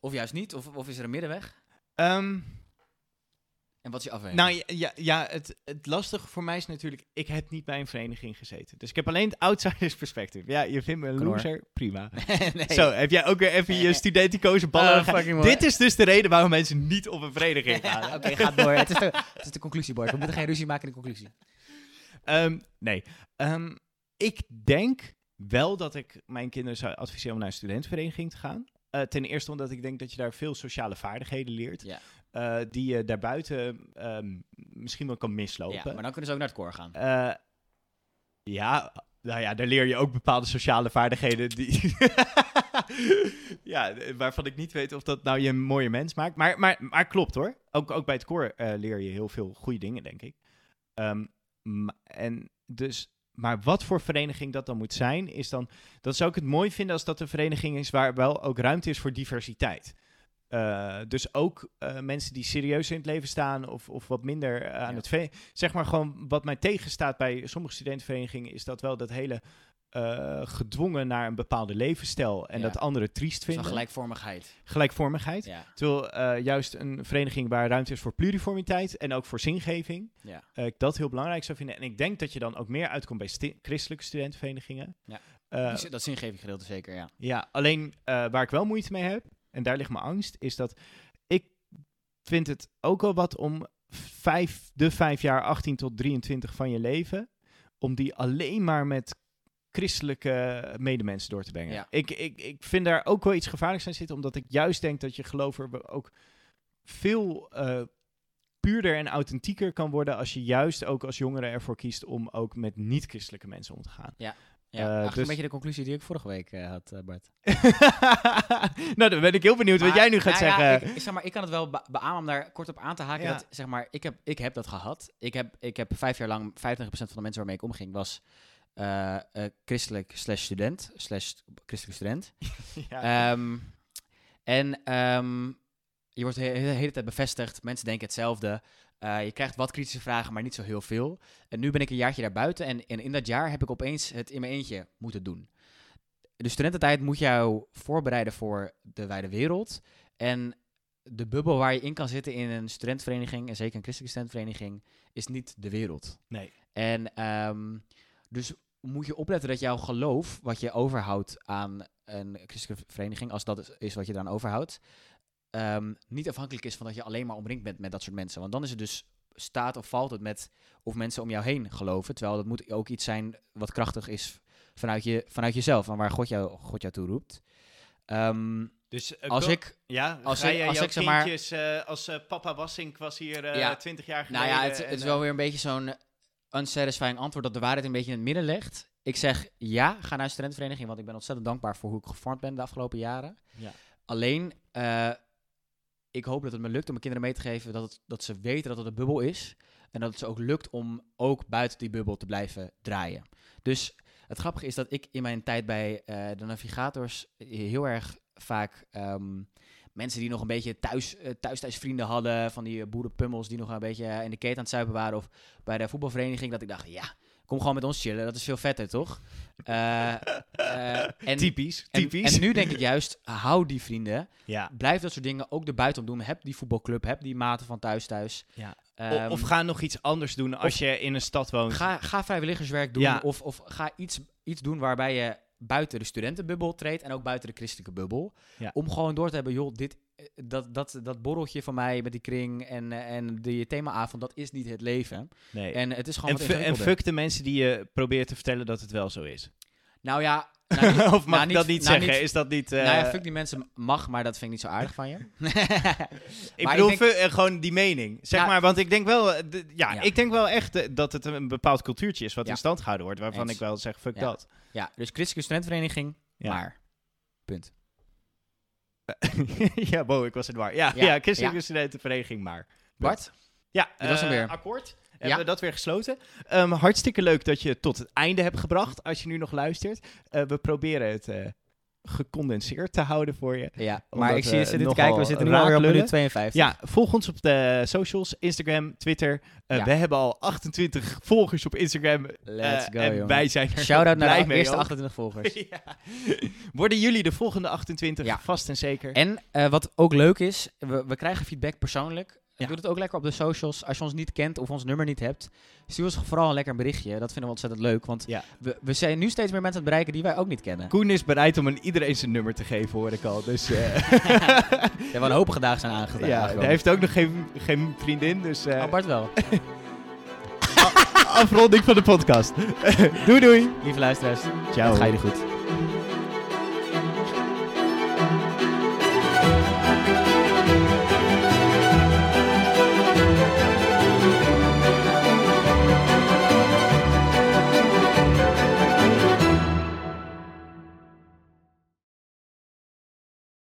Of juist niet? Of, of is er een middenweg? Um, en wat is je afweging? Nou ja, ja het, het lastige voor mij is natuurlijk, ik heb niet bij een vereniging gezeten. Dus ik heb alleen het outsiders perspectief. Ja, je vindt me een Knor. loser, prima. <laughs> nee. Zo, heb jij ook weer even je <laughs> studenticoze ballen oh, Dit is dus de reden waarom mensen niet op een vereniging <laughs> gaan. Oké, okay, ga door. het, is de, het is de conclusie, Bart. We moeten geen ruzie maken in de conclusie. Um, nee. Um, ik denk wel dat ik mijn kinderen zou adviseren om naar een studentenvereniging te gaan. Uh, ten eerste omdat ik denk dat je daar veel sociale vaardigheden leert. Ja. Uh, die je daarbuiten um, misschien wel kan mislopen. Ja, maar dan kunnen ze ook naar het koor gaan. Uh, ja, nou ja, daar leer je ook bepaalde sociale vaardigheden die... <laughs> ja, waarvan ik niet weet of dat nou je een mooie mens maakt. Maar, maar, maar klopt hoor. Ook, ook bij het koor uh, leer je heel veel goede dingen, denk ik. Um, en dus... Maar wat voor vereniging dat dan moet zijn, is dan... Dat zou ik het mooi vinden als dat een vereniging is waar wel ook ruimte is voor diversiteit. Uh, dus ook uh, mensen die serieus in het leven staan of, of wat minder uh, aan Ja. het... Ve- zeg maar gewoon wat mij tegenstaat bij sommige studentenverenigingen... is dat wel dat hele gedwongen naar een bepaalde levensstijl... en Ja. dat anderen triest Dus vinden. van gelijkvormigheid. Gelijkvormigheid. Ja. Terwijl juist een vereniging waar ruimte is voor pluriformiteit... en ook voor zingeving, Ja. ik dat heel belangrijk zou vinden. En ik denk dat je dan ook meer uitkomt bij sti- christelijke studentenverenigingen. Ja. Dat zingeving gedeelte zeker, ja. ja, alleen waar ik wel moeite mee heb, en daar ligt mijn angst, is dat ik vind het ook wel wat om vijf, de vijf jaar 18 tot 23 van je leven, om die alleen maar met christelijke medemensen door te brengen. Ja. Ik, ik, ik vind daar ook wel iets gevaarlijks aan zitten, omdat ik juist denk dat je gelover ook veel eh, puurder en authentieker kan worden als je juist ook als jongere ervoor kiest om ook met niet-christelijke mensen om te gaan. Ja, Eigenlijk dus- een beetje de conclusie die ik vorige week eh, had, eh, Bart. <laughs> nou, dan ben ik heel benieuwd wat jij nu gaat nou ja, zeggen. ik, ik zeg maar, ik kan het wel be- beamen om daar kort op aan te haken. Ja. Dat, zeg maar, ik, heb, ik heb dat gehad. Ik heb, ik heb vijf jaar lang, 25% van de mensen waarmee ik omging, was christelijk slash student, slash christelijk student. <laughs> ja. Ehm, en ehm, je wordt de hele tijd bevestigd. Mensen denken hetzelfde. Eh, je krijgt wat kritische vragen, maar niet zo heel veel. En nu ben ik een jaartje daarbuiten. En, en in dat jaar heb ik opeens het in mijn eentje moeten doen. De studententijd moet jou voorbereiden voor de wijde wereld. En de bubbel waar je in kan zitten in een studentenvereniging, en zeker een christelijke studentenvereniging, is niet de wereld. nee. En ehm, dus moet je opletten dat jouw geloof, wat je overhoudt aan een christelijke vereniging, als dat is, is wat je eraan overhoudt, ehm, niet afhankelijk is van dat je alleen maar omringd bent met dat soort mensen. Want dan is het dus staat of valt het met of mensen om jou heen geloven. Terwijl dat moet ook iets zijn wat krachtig is vanuit, je, vanuit jezelf en waar God jou, God jou toe roept. Ehm, Dus eh, als ik Ja, als ga ik- als ik, zeg maar- eh, als eh, papa Wassink was hier eh Ja. 20 jaar geleden. Nou ja, het, is wel weer een beetje zo'n unsatisfying antwoord dat de waarheid een beetje in het midden legt. Ik zeg ja, ga naar een studentenvereniging, want ik ben ontzettend dankbaar voor hoe ik gevormd ben de afgelopen jaren. Ja. Alleen, ik hoop dat het me lukt om mijn kinderen mee te geven dat, dat ze weten dat het een bubbel is. En dat het ze ook lukt om ook buiten die bubbel te blijven draaien. Dus het grappige is dat ik in mijn tijd bij eh, de navigators heel erg vaak ehm, mensen die nog een beetje thuis, eh, thuis, thuis vrienden hadden, van die boerenpummels die nog een beetje in de keten aan het zuipen waren, of bij de voetbalvereniging, dat ik dacht, ja, kom gewoon met ons chillen, dat is veel vetter, toch? Eh, eh, en, typisch, typisch. en nu denk ik juist, hou die vrienden, ja. blijf dat soort dingen ook erbuiten doen. Heb die voetbalclub, heb die maten van thuis thuis. Ja. Ehm, of ga nog iets anders doen als je in een stad woont. Ga, ga vrijwilligerswerk doen Ja. of, of ga iets, iets doen waarbij je buiten de studentenbubbel treedt en ook buiten de christelijke bubbel. Ja. Om gewoon door te hebben, joh, dit, dat, dat, dat borreltje van mij met die kring en, eh, en die themaavond, dat is niet het leven. nee. En het is gewoon En, en fuck de mensen die je probeert te vertellen dat het wel zo is. Nou ja, <laughs> nou, niet- of mag nou, ik dat niet nou, zeggen? Is dat niet... eh, nou ja, fuck die mensen mag, maar dat vind ik niet zo aardig van je. <laughs> <laughs> ik bedoel, ik denk- fu- eh, gewoon die mening. Zeg Ja. maar, want ik denk wel... eh, ja, Ja. ik denk wel echt eh, dat het een bepaald cultuurtje is wat Ja. in stand gehouden wordt. Waarvan Eens. ik wel zeg, fuck dat. ja, dus christelijke studentenvereniging, Ja. maar. Punt. <laughs> ja, Bo, ik was het waar. Ja, Ja, ja, christelijke maar. Bart? Ja, Dit was hem eh, weer. Akkoord. Ja. Hebben we dat weer gesloten. Ehm, hartstikke leuk dat je het tot het einde hebt gebracht, als je nu nog luistert. Eh, we proberen het eh, gecondenseerd te houden voor je. Ja, maar ik zie je zitten te kijken. We zitten nu alweer op minuut 52. Ja, volg ons op de socials, Instagram, Twitter. Eh, Ja. We hebben al 28 volgers op Instagram. Let's Eh, go, en jongen. wij zijn er Shout-out naar de mee eerste ook. 28 volgers. <laughs> ja. Worden jullie de volgende 28? Ja. Vast en zeker. En eh, wat ook leuk is, we, we krijgen feedback persoonlijk. Ja. Doe het ook lekker op de socials. Als je ons niet kent of ons nummer niet hebt, stuur ons vooral een lekker berichtje. Dat vinden we ontzettend leuk, want Ja. we, we zijn nu steeds meer mensen aan het bereiken die wij ook niet kennen. Koen is bereid om aan iedereen zijn nummer te geven, hoor ik al. Dus <laughs> We hebben een hoop dagen zijn aangedaan. ja, hij heeft ook nog geen, geen vriendin, dus Bart wel. <laughs> afronding van de podcast. <laughs> doei doei. Lieve luisteraars, Ciao. het ga je goed.